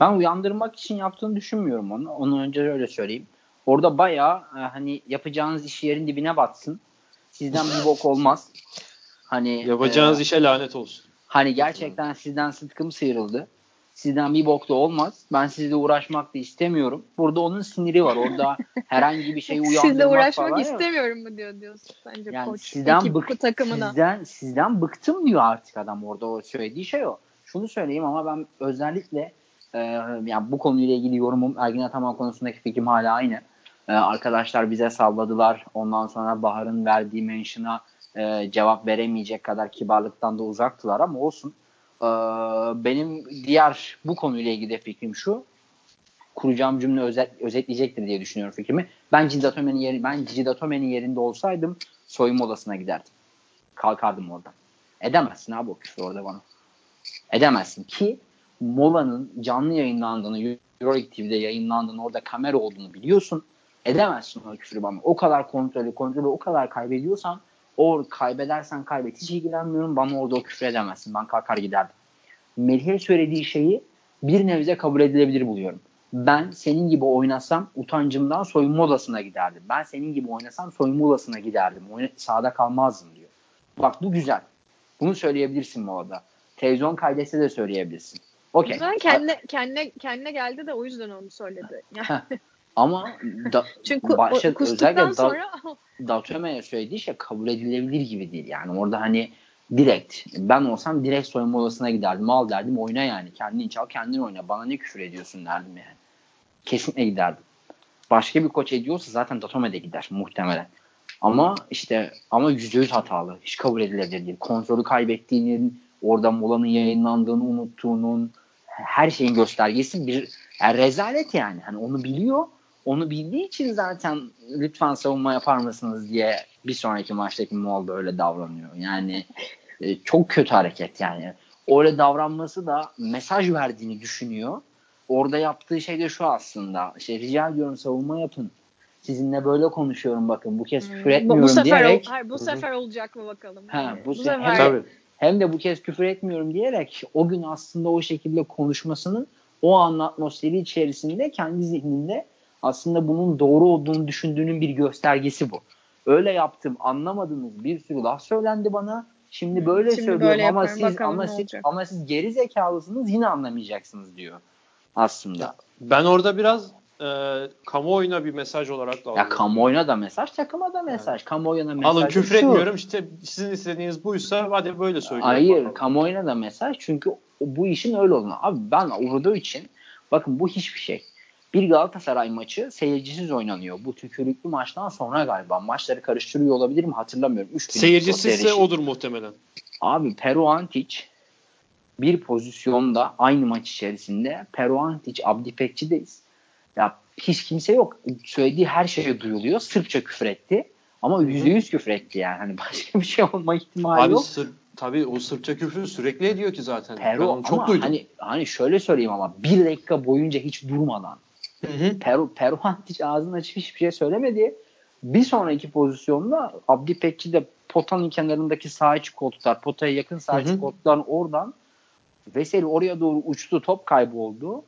Ben uyandırmak için yaptığını düşünmüyorum onu. Onu önce öyle söyleyeyim. Orada bayağı e, hani yapacağınız iş yerin dibine batsın. Sizden bir bok olmaz. Hani yapacağınız e, işe lanet olsun. Hani gerçekten sizden sıtkım sıyrıldı. Sizden bir bok da olmaz. Ben sizle uğraşmak da istemiyorum. Burada onun siniri var. Orada herhangi bir şeyi (laughs) uyandırmak Sizle uğraşmak falan istemiyorum mu diyor diyorsun sence yani koç. Sizden, ekip, bık, takımına. sizden, sizden bıktım diyor artık adam orada o söylediği şey o. Şunu söyleyeyim ama ben özellikle e, yani bu konuyla ilgili yorumum Ergin Ataman konusundaki fikrim hala aynı. E, arkadaşlar bize salladılar. Ondan sonra Bahar'ın verdiği mention'a e, cevap veremeyecek kadar kibarlıktan da uzaktılar ama olsun. E, benim diğer bu konuyla ilgili fikrim şu. Kuracağım cümle özet, özetleyecektir diye düşünüyorum fikrimi. Ben Cidatome'nin yeri, ben Cidatome'nin yerinde olsaydım soyunma odasına giderdim. Kalkardım oradan. Edemezsin abi o küfür orada bana. Edemezsin ki Mola'nın canlı yayınlandığını, Euroleague TV'de yayınlandığını, orada kamera olduğunu biliyorsun. Edemezsin o küfürü bana. O kadar kontrolü, kontrolü o kadar kaybediyorsan o kaybedersen kaybet. Hiç ilgilenmiyorum. Bana orada o küfür edemezsin. Ben kalkar giderdim. Melih'e söylediği şeyi bir nebze kabul edilebilir buluyorum. Ben senin gibi oynasam utancımdan soyunma odasına giderdim. Ben senin gibi oynasam soyunma odasına giderdim. Oyna, sahada kalmazdım diyor. Bak bu güzel. Bunu söyleyebilirsin arada. Televizyon kaydetse de söyleyebilirsin. Okay. Güzel kendine, kendine, kendine geldi de o yüzden onu söyledi. Yani. Ama da, (laughs) Çünkü başta, özellikle sonra... da, Datome'ye söylediği şey kabul edilebilir gibi değil. Yani orada hani direkt ben olsam direkt soyunma odasına giderdim. Al derdim oyna yani. Kendin çal kendin oyna. Bana ne küfür ediyorsun derdim yani. Kesinlikle giderdim. Başka bir koç ediyorsa zaten Datome de gider muhtemelen. Ama işte ama yüzde yüz hatalı. Hiç kabul edilebilir değil. Kontrolü kaybettiğinin, orada molanın yayınlandığını unuttuğunun her şeyin göstergesi bir yani rezalet yani. Hani onu biliyor onu bildiği için zaten lütfen savunma yapar mısınız diye bir sonraki maçtaki Molde öyle davranıyor. Yani e, çok kötü hareket yani. Öyle davranması da mesaj verdiğini düşünüyor. Orada yaptığı şey de şu aslında. İşte rica ediyorum savunma yapın. Sizinle böyle konuşuyorum bakın. Bu kez hmm. küfür etmiyorum bu, bu sefer diyerek. Ol, hayır, bu sefer olacak mı bakalım. Ha, bu, bu sefer. Hem, Tabii. hem de bu kez küfür etmiyorum diyerek o gün aslında o şekilde konuşmasının o an atmosferi içerisinde kendi zihninde aslında bunun doğru olduğunu düşündüğünün bir göstergesi bu. Öyle yaptım anlamadınız bir sürü laf söylendi bana. Şimdi böyle Şimdi söylüyorum böyle ama siz ama siz ama siz geri zekalısınız yine anlamayacaksınız diyor aslında. Ben orada biraz e, kamuoyuna bir mesaj olarak da Ya kamuoyuna da mesaj, takıma da mesaj. Yani. Kamuoyuna mesaj. Alın küfür etmiyorum işte sizin istediğiniz buysa hadi böyle söylüyorum. Hayır, bakalım. kamuoyuna da mesaj çünkü bu işin öyle olduğunu. Abi ben Uğur'da için bakın bu hiçbir şey. Bir Galatasaray maçı seyircisiz oynanıyor. Bu tükürüklü maçtan sonra galiba. Maçları karıştırıyor olabilirim hatırlamıyorum. Seyircisizse odur muhtemelen. Abi Peru Antic bir pozisyonda aynı maç içerisinde Peru Antic Abdi Pekçi'deyiz. Ya hiç kimse yok. Söylediği her şeye duyuluyor. Sırpça küfür etti. Ama yüzde yüz küfür etti yani. Hani (laughs) başka bir şey olma ihtimali Abi, yok. Sır, tabii o Sırpça küfür sürekli ediyor ki zaten. Peru çok ama duydum. Hani, hani şöyle söyleyeyim ama bir dakika boyunca hiç durmadan Hı hı. Peru, Peruan hiç ağzını açıp hiçbir şey söylemedi. Bir sonraki pozisyonda Abdi Pekçi de potanın kenarındaki sağ içi koltuklar, potaya yakın sağ içi koltukların oradan Veseli oraya doğru uçtu, top kayboldu.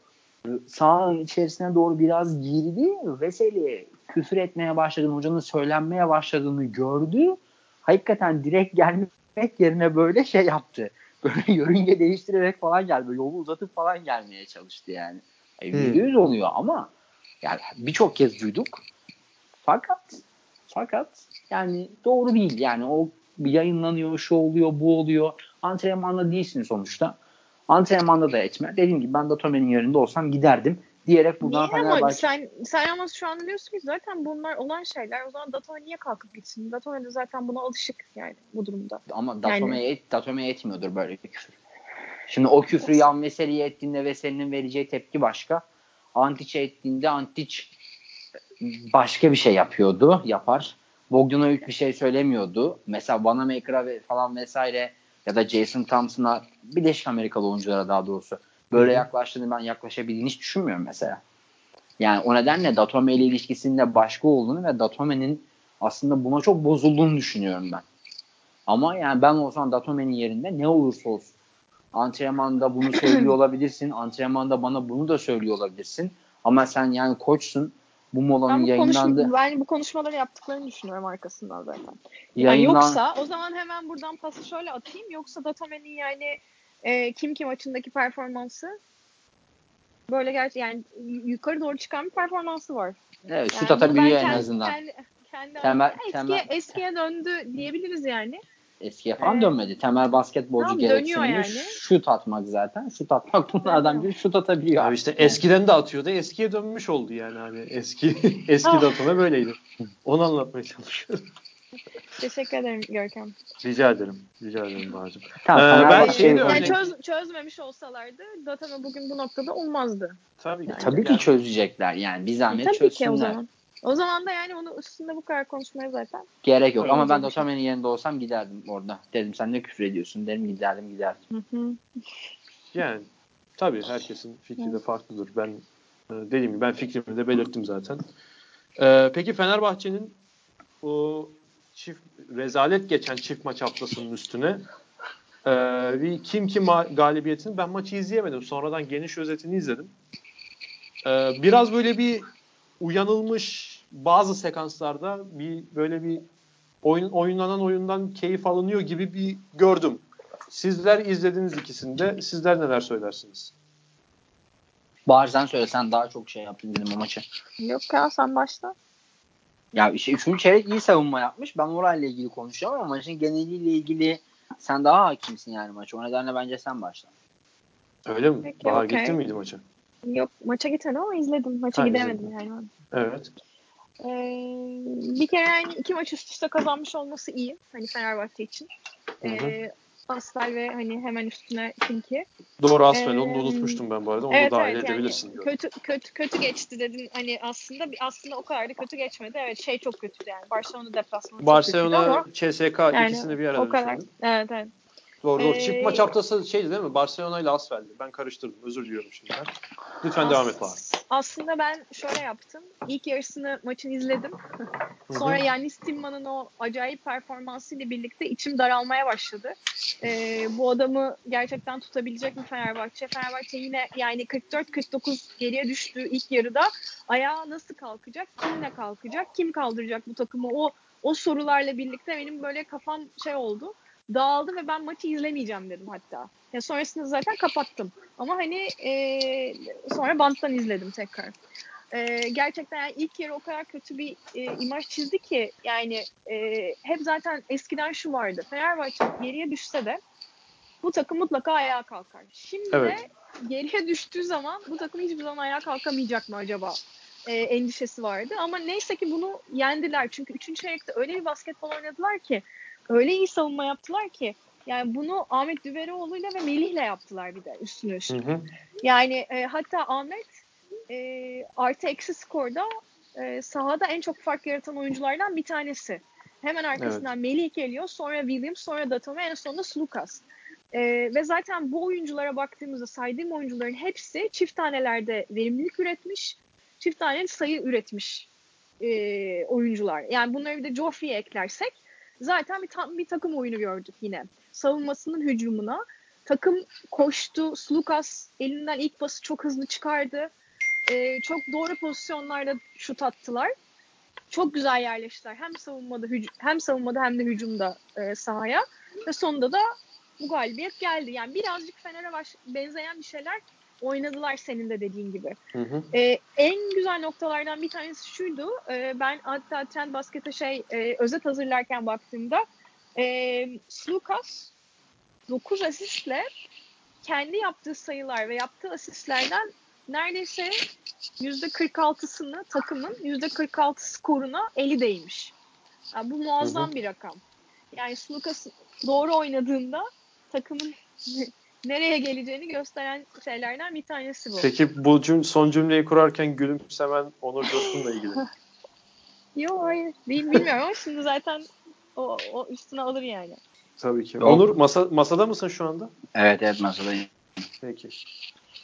Sahanın içerisine doğru biraz girdi. Veseli küfür etmeye başladığını, hocanın söylenmeye başladığını gördü. Hakikaten direkt gelmek yerine böyle şey yaptı. Böyle (laughs) yörünge değiştirerek falan geldi. Yolu uzatıp falan gelmeye çalıştı yani. Yüzde yüz oluyor ama yani birçok kez duyduk. Fakat fakat yani doğru değil. Yani o yayınlanıyor, şu oluyor, bu oluyor. Antrenmanda değilsin sonuçta. Antrenmanda da etme. Dediğim gibi ben Datome'nin yerinde olsam giderdim diyerek buradan niye Fenerbahçe... Ama sen, sen ama şu an diyorsun ki zaten bunlar olan şeyler. O zaman Datome niye kalkıp gitsin? Datome de zaten buna alışık yani bu durumda. Ama Datome'ye yani... et, Datome etmiyordur böyle bir küfür. Şimdi o küfrü yan Veseli'ye ettiğinde Veseli'nin vereceği tepki başka. Antic'e ettiğinde Antic başka bir şey yapıyordu, yapar. Bogdanovic bir şey söylemiyordu. Mesela Vanamaker'a falan vesaire ya da Jason Thompson'a Birleşik Amerikalı oyunculara daha doğrusu böyle yaklaştığını ben yaklaşabildiğini hiç düşünmüyorum mesela. Yani o nedenle Datome ile ilişkisinde başka olduğunu ve Datome'nin aslında buna çok bozulduğunu düşünüyorum ben. Ama yani ben olsam Datome'nin yerinde ne olursa olsun Antrenmanda bunu söylüyor (clears throat) olabilirsin. Antrenmanda bana bunu da söylüyor olabilirsin. Ama sen yani koçsun. Bu molanın ben bu yayınlandı. Konuşma, ben bu konuşmaları yaptıklarını düşünüyorum arkasından zaten. Yani Yayınlan... yoksa o zaman hemen buradan pası şöyle atayım. Yoksa Datame'nin yani e, kim kim maçındaki performansı böyle gerçi yani yukarı doğru çıkan bir performansı var. Evet yani şut atabiliyor en azından. Kendi, kendi temel, eskiye, temel, eskiye döndü diyebiliriz yani eskiye falan ee, dönmedi. Temel basketbolcu tamam, gereksinimi yani. şut atmak zaten. Şut atmak bunlardan bir şut atabiliyor. Abi işte eskiden de atıyordu. Eskiye dönmüş oldu yani hani eski (laughs) eski ah. datome böyleydi. Onu anlatmaya çalışıyorum. Teşekkür ederim Görkem. Rica ederim. Rica ederim Bağcım. Tamam, ee, ben şeyini yani çöz, çözmemiş olsalardı Datame bugün bu noktada olmazdı. Tabii, yani. tabii ki çözecekler. Yani bir zahmet e, tabii çözsünler. Ki o zaman. O zaman da yani onun üstünde bu kadar konuşmaya zaten. Gerek yok ama ben Otamen'in yerinde olsam giderdim orada. Dedim sen ne küfür ediyorsun derim giderdim giderdim. Hı hı. Yani tabii herkesin fikri de farklıdır. Ben e, dediğim gibi ben fikrimi de belirttim zaten. Ee, peki Fenerbahçe'nin o çift rezalet geçen çift maç haftasının üstüne e, bir kim kim galibiyetini ben maçı izleyemedim. Sonradan geniş özetini izledim. Ee, biraz böyle bir uyanılmış bazı sekanslarda bir böyle bir oyun oyunlanan oyundan keyif alınıyor gibi bir gördüm. Sizler izlediniz ikisinde. Sizler neler söylersiniz? Bazen söylesen daha çok şey yaptın dedim o maçı. Yok ya sen başla. Ya işte üçüncü çeyrek iyi savunma yapmış. Ben orayla ilgili konuşacağım ama maçın geneliyle ilgili sen daha hakimsin yani maçı. O nedenle bence sen başla. Öyle mi? Peki, Bahar okay. gittin miydi maça? Yok maça gitmedim ama izledim. Maça ha, gidemedim izledim. yani. Evet. Ee, bir kere yani iki maç üst üste kazanmış olması iyi. Hani Fenerbahçe için. Ee, Asfel ve hani hemen üstüne Kinki. Doğru Asfel onu da unutmuştum ben bu arada. Onu evet, da dahil evet, edebilirsin. Yani, kötü kötü kötü geçti dedin. Hani aslında aslında o kadar da kötü geçmedi. Evet şey çok kötüydü yani. Barcelona deplasmanı Barcelona, çok kötüydü ama CSK yani, ikisini bir arada o kadar. Evet evet. Doğru doğru. Ee, Çift maç haftası şeydi değil mi? Barcelona ile Asfel'di. Ben karıştırdım. Özür diliyorum şimdi. Lütfen As- devam et bari. Aslında ben şöyle yaptım. İlk yarısını maçın izledim. Sonra yani Stimman'ın o acayip performansıyla birlikte içim daralmaya başladı. Ee, bu adamı gerçekten tutabilecek mi Fenerbahçe? Fenerbahçe yine yani 44-49 geriye düştüğü ilk yarıda ayağa nasıl kalkacak? Kimle kalkacak? Kim kaldıracak bu takımı? O o sorularla birlikte benim böyle kafam şey oldu dağıldı ve ben maçı izlemeyeceğim dedim hatta. Ya sonrasında zaten kapattım. Ama hani e, sonra banttan izledim tekrar. E, gerçekten yani ilk yarı o kadar kötü bir e, imaj çizdi ki yani e, hep zaten eskiden şu vardı. Fenerbahçe geriye düşse de bu takım mutlaka ayağa kalkar. Şimdi evet. de geriye düştüğü zaman bu takım hiçbir zaman ayağa kalkamayacak mı acaba? E, endişesi vardı. Ama neyse ki bunu yendiler. Çünkü 3. çeyrekte öyle bir basketbol oynadılar ki öyle iyi savunma yaptılar ki yani bunu Ahmet Düveroğlu'yla ve Melih'le yaptılar bir de üstüne üstüne. Hı hı. Yani e, hatta Ahmet e, artı eksi skorda e, sahada en çok fark yaratan oyunculardan bir tanesi. Hemen arkasından evet. Melih geliyor, sonra Williams, sonra Datome, en sonunda Slukas. E, ve zaten bu oyunculara baktığımızda saydığım oyuncuların hepsi çift tanelerde verimlilik üretmiş, çift tane sayı üretmiş e, oyuncular. Yani bunları bir de Joffrey'e eklersek zaten bir, tam bir takım oyunu gördük yine. Savunmasının hücumuna. Takım koştu. Slukas elinden ilk pası çok hızlı çıkardı. Ee, çok doğru pozisyonlarda şut attılar. Çok güzel yerleştiler. Hem savunmada hem savunmada hem de hücumda e, sahaya. Ve sonunda da bu galibiyet geldi. Yani birazcık Fener'e benzeyen bir şeyler oynadılar senin de dediğin gibi. Hı hı. Ee, en güzel noktalardan bir tanesi şuydu. E, ben hatta Trend Basket'e şey e, özet hazırlarken baktığımda e, Slukas 9 asistle kendi yaptığı sayılar ve yaptığı asistlerden neredeyse %46'sını takımın %46 skoruna eli değmiş. Yani bu muazzam hı hı. bir rakam. Yani Slukas doğru oynadığında takımın nereye geleceğini gösteren şeylerden bir tanesi bu. Peki bu cüm son cümleyi kurarken gülümsemen Onur Coşkun'la ilgili. (laughs) Yok hayır. Bilmiyorum ama şimdi zaten o, o üstüne alır yani. Tabii ki. Yok. Onur masa, masada mısın şu anda? Evet evet masadayım. Peki.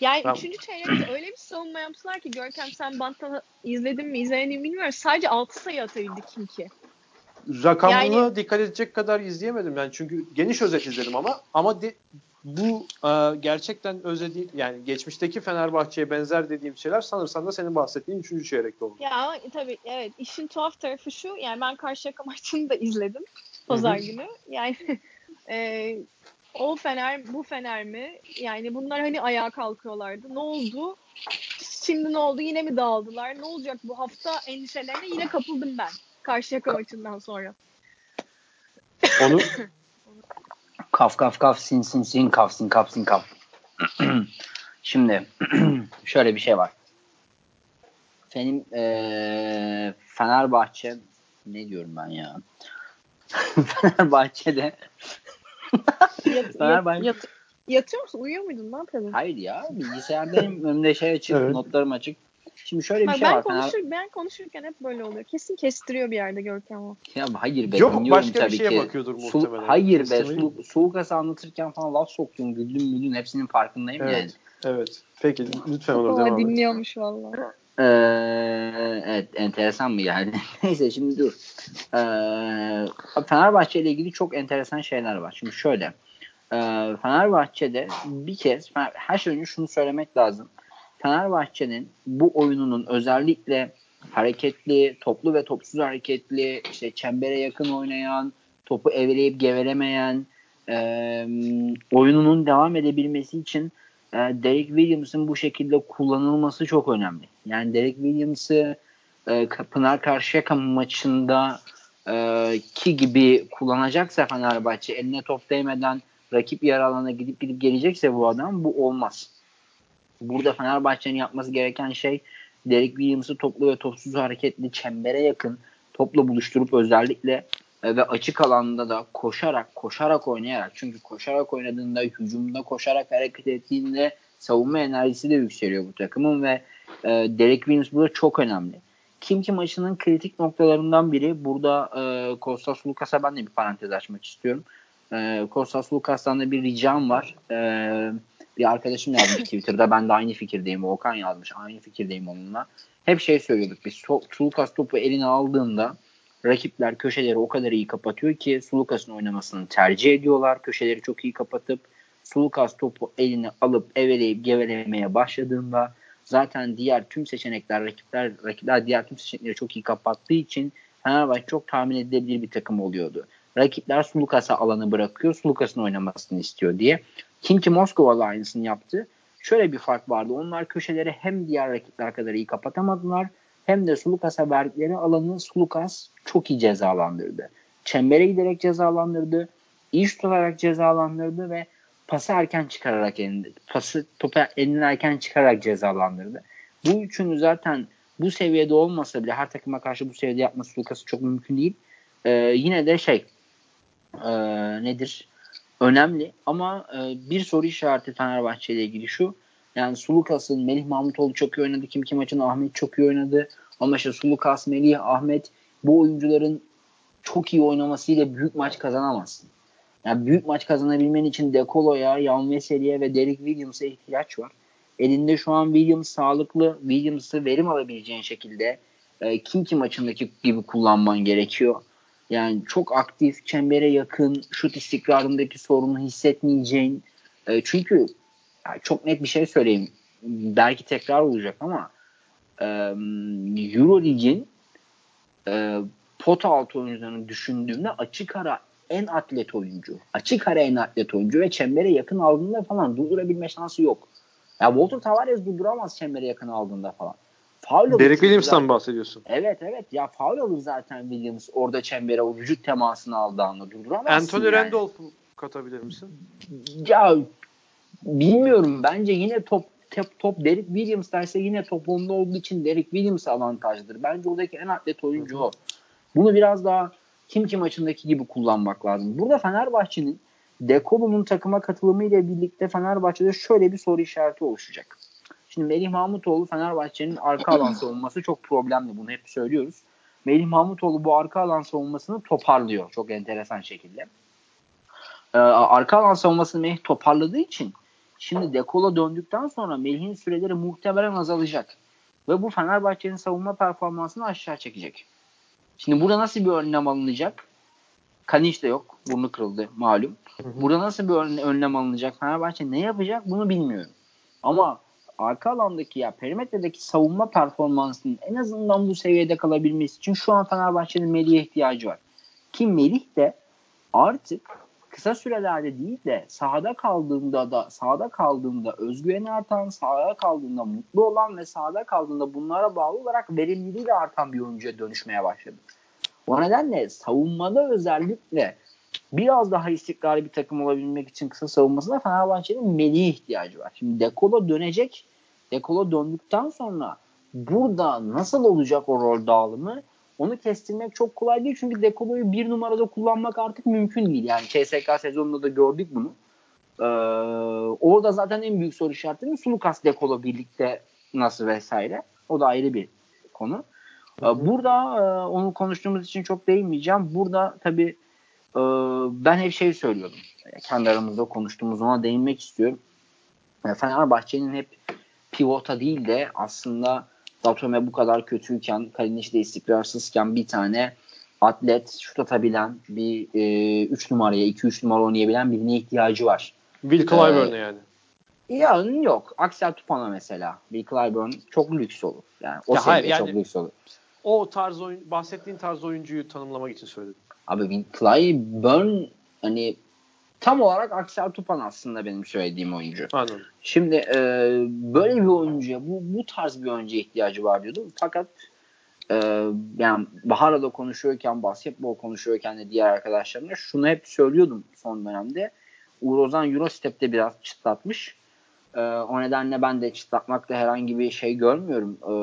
Yani tamam. üçüncü çeyrekte öyle bir savunma yaptılar ki Görkem sen banttan izledin mi izlemedin mi bilmiyorum. Sadece 6 sayı atabildik çünkü. Rakamına yani, dikkat edecek kadar izleyemedim yani çünkü geniş özet izledim ama ama de, bu e, gerçekten özledi yani geçmişteki Fenerbahçe'ye benzer dediğim şeyler sanırsam da senin bahsettiğin 3. çeyrekte oldu. Ya ama tabii evet işin tuhaf tarafı şu yani ben Karşıyaka maçını da izledim pazar günü. Yani (laughs) e, o Fener bu Fener mi? Yani bunlar hani ayağa kalkıyorlardı. Ne oldu? Şimdi ne oldu? Yine mi dağıldılar? Ne olacak bu hafta endişelerine yine kapıldım ben Karşıyaka maçından sonra. Onu (laughs) Kaf kaf kaf sin sin sin kaf sin kaf sin kaf. (clears throat) Şimdi (clears throat) şöyle bir şey var. Benim ee, Fenerbahçe ne diyorum ben ya? (laughs) Fenerbahçe'de yat, Fenerbahçe... yat, yatıyor musun? Uyuyor muydun? Ne yapıyordun? Hayır ya. Bilgisayardayım. Önümde şey açık. evet. Notlarım açık. Şimdi şöyle bir Bak, şey ben var. Konuşur, Fener... Ben konuşurken hep böyle oluyor. Kesin kestiriyor bir yerde Görkem o. Ya hayır be. Yok başka tabii bir şeye ki. bakıyordur muhtemelen. Su, hayır be. Su, soğuk anlatırken falan laf soktun. Güldün müldün. Hepsinin farkındayım evet. yani. Evet. Peki lütfen onu devam et. Dinliyormuş valla. Ee, evet enteresan mı yani? (laughs) Neyse şimdi dur. Ee, Fenerbahçe ile ilgili çok enteresan şeyler var. Şimdi şöyle. E, Fenerbahçe'de bir kez her şey önce şunu söylemek lazım. Fenerbahçe'nin bu oyununun özellikle hareketli, toplu ve topsuz hareketli, işte çembere yakın oynayan, topu eveleyip gevelemeyen e, oyununun devam edebilmesi için e, Derek Williams'ın bu şekilde kullanılması çok önemli. Yani Derek Williams'ı e, Pınar Karşıyaka maçında e, ki gibi kullanacaksa Fenerbahçe eline top değmeden rakip yer alana gidip gidip gelecekse bu adam bu olmaz. Burada Fenerbahçe'nin yapması gereken şey Derek Williams'ı toplu ve topsuz hareketli çembere yakın topla buluşturup özellikle e, ve açık alanda da koşarak koşarak oynayarak çünkü koşarak oynadığında hücumda koşarak hareket ettiğinde savunma enerjisi de yükseliyor bu takımın ve e, Derek Williams burada çok önemli. Kim ki maçının kritik noktalarından biri burada e, Kostas Lukas'a ben de bir parantez açmak istiyorum. E, Kostas Lukas'tan da bir ricam var. E, bir arkadaşım yazmış Twitter'da ben de aynı fikirdeyim. Okan yazmış aynı fikirdeyim onunla. Hep şey söylüyorduk biz Lukas topu eline aldığında rakipler köşeleri o kadar iyi kapatıyor ki Sulukas'ın oynamasını tercih ediyorlar. Köşeleri çok iyi kapatıp Sulukas topu eline alıp eveleyip gevelemeye başladığında zaten diğer tüm seçenekler rakipler rakipler diğer tüm seçenekleri çok iyi kapattığı için Fenerbahçe çok tahmin edilebilir bir takım oluyordu. Rakipler Sulukas'a alanı bırakıyor. Sulukas'ın oynamasını istiyor diye. Kim ki Moskova aynısını yaptı. Şöyle bir fark vardı. Onlar köşeleri hem diğer rakipler kadar iyi kapatamadılar hem de Sulukas'a verdikleri alanı Sulukas çok iyi cezalandırdı. Çembere giderek cezalandırdı. İyi şut olarak cezalandırdı ve pası erken çıkararak elinde, pası topa elinden erken çıkararak cezalandırdı. Bu üçünü zaten bu seviyede olmasa bile her takıma karşı bu seviyede yapması Lucas'ı çok mümkün değil. Ee, yine de şey e, nedir? Önemli ama e, bir soru işareti Fenerbahçe ile ilgili şu. Yani Sulukas'ın Melih Mahmutoğlu çok iyi oynadı. Kim kim maçın Ahmet çok iyi oynadı. Ama işte Sulukas, Melih, Ahmet bu oyuncuların çok iyi oynamasıyla büyük maç kazanamazsın. Yani büyük maç kazanabilmen için Dekolo'ya, Yan Veseli'ye ve Derek Williams'a ihtiyaç var. Elinde şu an Williams sağlıklı. Williams'ı verim alabileceğin şekilde e, kim ki maçındaki gibi kullanman gerekiyor. Yani çok aktif, çembere yakın, şut istikrarındaki sorunu hissetmeyeceğin. E, çünkü yani çok net bir şey söyleyeyim. Belki tekrar olacak ama e, Euro Lig'in e, pot altı oyuncularını düşündüğümde açık ara en atlet oyuncu. Açık ara en atlet oyuncu ve çembere yakın aldığında falan durdurabilme şansı yok. Ya Walter Tavares durduramaz çembere yakın aldığında falan. Foul Derek Williams'tan bahsediyorsun. Evet evet ya faul alır zaten Williams orada çembere o vücut temasını aldığı anda durduramazsın Anthony yani. Randolph'u katabilir misin? Ya bilmiyorum bence yine top top, top Derek Williams derse yine top onda olduğu için Derek Williams avantajlıdır. Bence oradaki en atlet oyuncu o. Bunu biraz daha kim kim maçındaki gibi kullanmak lazım. Burada Fenerbahçe'nin Dekolo'nun takıma katılımı ile birlikte Fenerbahçe'de şöyle bir soru işareti oluşacak. Şimdi Melih Mahmutoğlu Fenerbahçe'nin arka alan (clears throat) savunması çok problemli. Bunu hep söylüyoruz. Melih Mahmutoğlu bu arka alan savunmasını toparlıyor çok enteresan şekilde. Ee, arka alan savunmasını Melih toparladığı için şimdi Dekolo döndükten sonra Melih'in süreleri muhtemelen azalacak. Ve bu Fenerbahçe'nin savunma performansını aşağı çekecek. Şimdi burada nasıl bir önlem alınacak? Kaniş de yok. Burnu kırıldı malum. Burada nasıl bir önlem alınacak? Fenerbahçe ne yapacak bunu bilmiyorum. Ama arka alandaki ya perimetredeki savunma performansının en azından bu seviyede kalabilmesi için şu an Fenerbahçe'nin Melih'e ihtiyacı var. Ki Melih de artık kısa sürelerde değil de sahada kaldığında da sahada kaldığında özgüveni artan, sahada kaldığında mutlu olan ve sahada kaldığında bunlara bağlı olarak verimliliği de artan bir oyuncuya dönüşmeye başladı. O nedenle savunmada özellikle biraz daha istikrarlı bir takım olabilmek için kısa savunmasında Fenerbahçe'nin Melih'e ihtiyacı var. Şimdi Dekolo dönecek. Dekolo döndükten sonra burada nasıl olacak o rol dağılımı onu kestirmek çok kolay değil. Çünkü Dekolo'yu bir numarada kullanmak artık mümkün değil. Yani CSK sezonunda da gördük bunu. Ee, orada zaten en büyük soru işareti Sulukas Dekolo birlikte nasıl vesaire. O da ayrı bir konu. Ee, burada e, onu konuştuğumuz için çok değinmeyeceğim. Burada tabii e, ben hep şey söylüyordum. Kendi aramızda konuştuğumuz ona değinmek istiyorum. E, Fenerbahçe'nin hep pivota değil de aslında Datome bu kadar kötüyken, Kalinic de istikrarsızken bir tane atlet, şut atabilen, bir 3 e, numaraya, 2-3 numara oynayabilen birine ihtiyacı var. Will ee, yani. Ya yok. Aksel Tupan'a mesela. Will Clyburn çok lüks olur. Yani o ya hayır, yani, çok lüks olur. O tarz oyun, bahsettiğin tarz oyuncuyu tanımlamak için söyledim. Abi Will Clyburn hani tam olarak Aksel Tupan aslında benim söylediğim oyuncu. Anladım. Şimdi e, böyle bir oyuncuya bu, bu tarz bir oyuncuya ihtiyacı var diyordum. Fakat e, yani Bahar'la da konuşuyorken, basketbol konuşuyorken de diğer arkadaşlarımla şunu hep söylüyordum son dönemde. Uğur Ozan Eurostep'te biraz çıtlatmış. E, o nedenle ben de çıtlatmakta herhangi bir şey görmüyorum. E,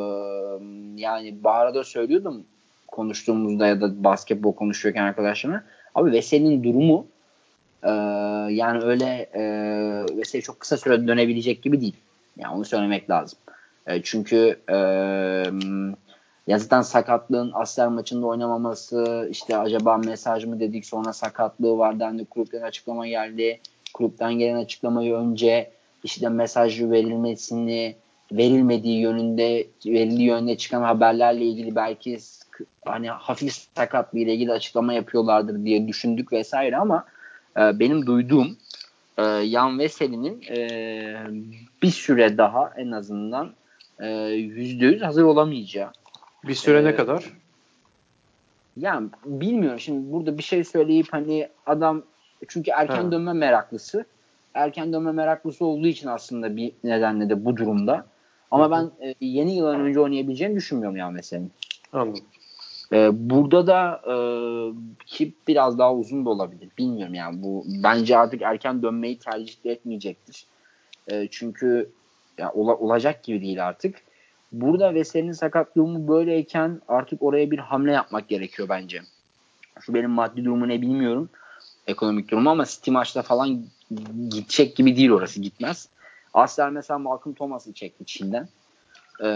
yani Bahar'a da söylüyordum konuştuğumuzda ya da basketbol konuşuyorken arkadaşlarına. Abi Veseli'nin durumu e, yani öyle e, Veseli çok kısa sürede dönebilecek gibi değil. Yani onu söylemek lazım. E, çünkü e, ya sakatlığın Asler maçında oynamaması işte acaba mesaj mı dedik sonra sakatlığı var dendi kulüpten açıklama geldi. Kulüpten gelen açıklamayı önce işte mesaj verilmesini verilmediği yönünde verildiği yönde çıkan haberlerle ilgili belki hani hafif sakatlığı ile ilgili açıklama yapıyorlardır diye düşündük vesaire ama e, benim duyduğum e, Yan Veseli'nin e, bir süre daha en azından e, yüzde yüz hazır olamayacağı. Bir süre ee, ne kadar? Yani bilmiyorum. Şimdi burada bir şey söyleyip hani adam çünkü erken ha. dönme meraklısı. Erken dönme meraklısı olduğu için aslında bir nedenle de bu durumda. Ama ben e, yeni yıldan önce oynayabileceğini düşünmüyorum ya mesela. Anladım. E, burada da e, ki biraz daha uzun da olabilir. Bilmiyorum yani bu bence artık erken dönmeyi tercih etmeyecektir. E, çünkü ya, ola, olacak gibi değil artık. Burada Veseli'nin sakatlığı böyleyken artık oraya bir hamle yapmak gerekiyor bence. Şu benim maddi durumu ne bilmiyorum. Ekonomik durumu ama City maçta falan gidecek gibi değil orası gitmez. Asler mesela Malcolm Thomas'ı çekti Çin'den. Ee,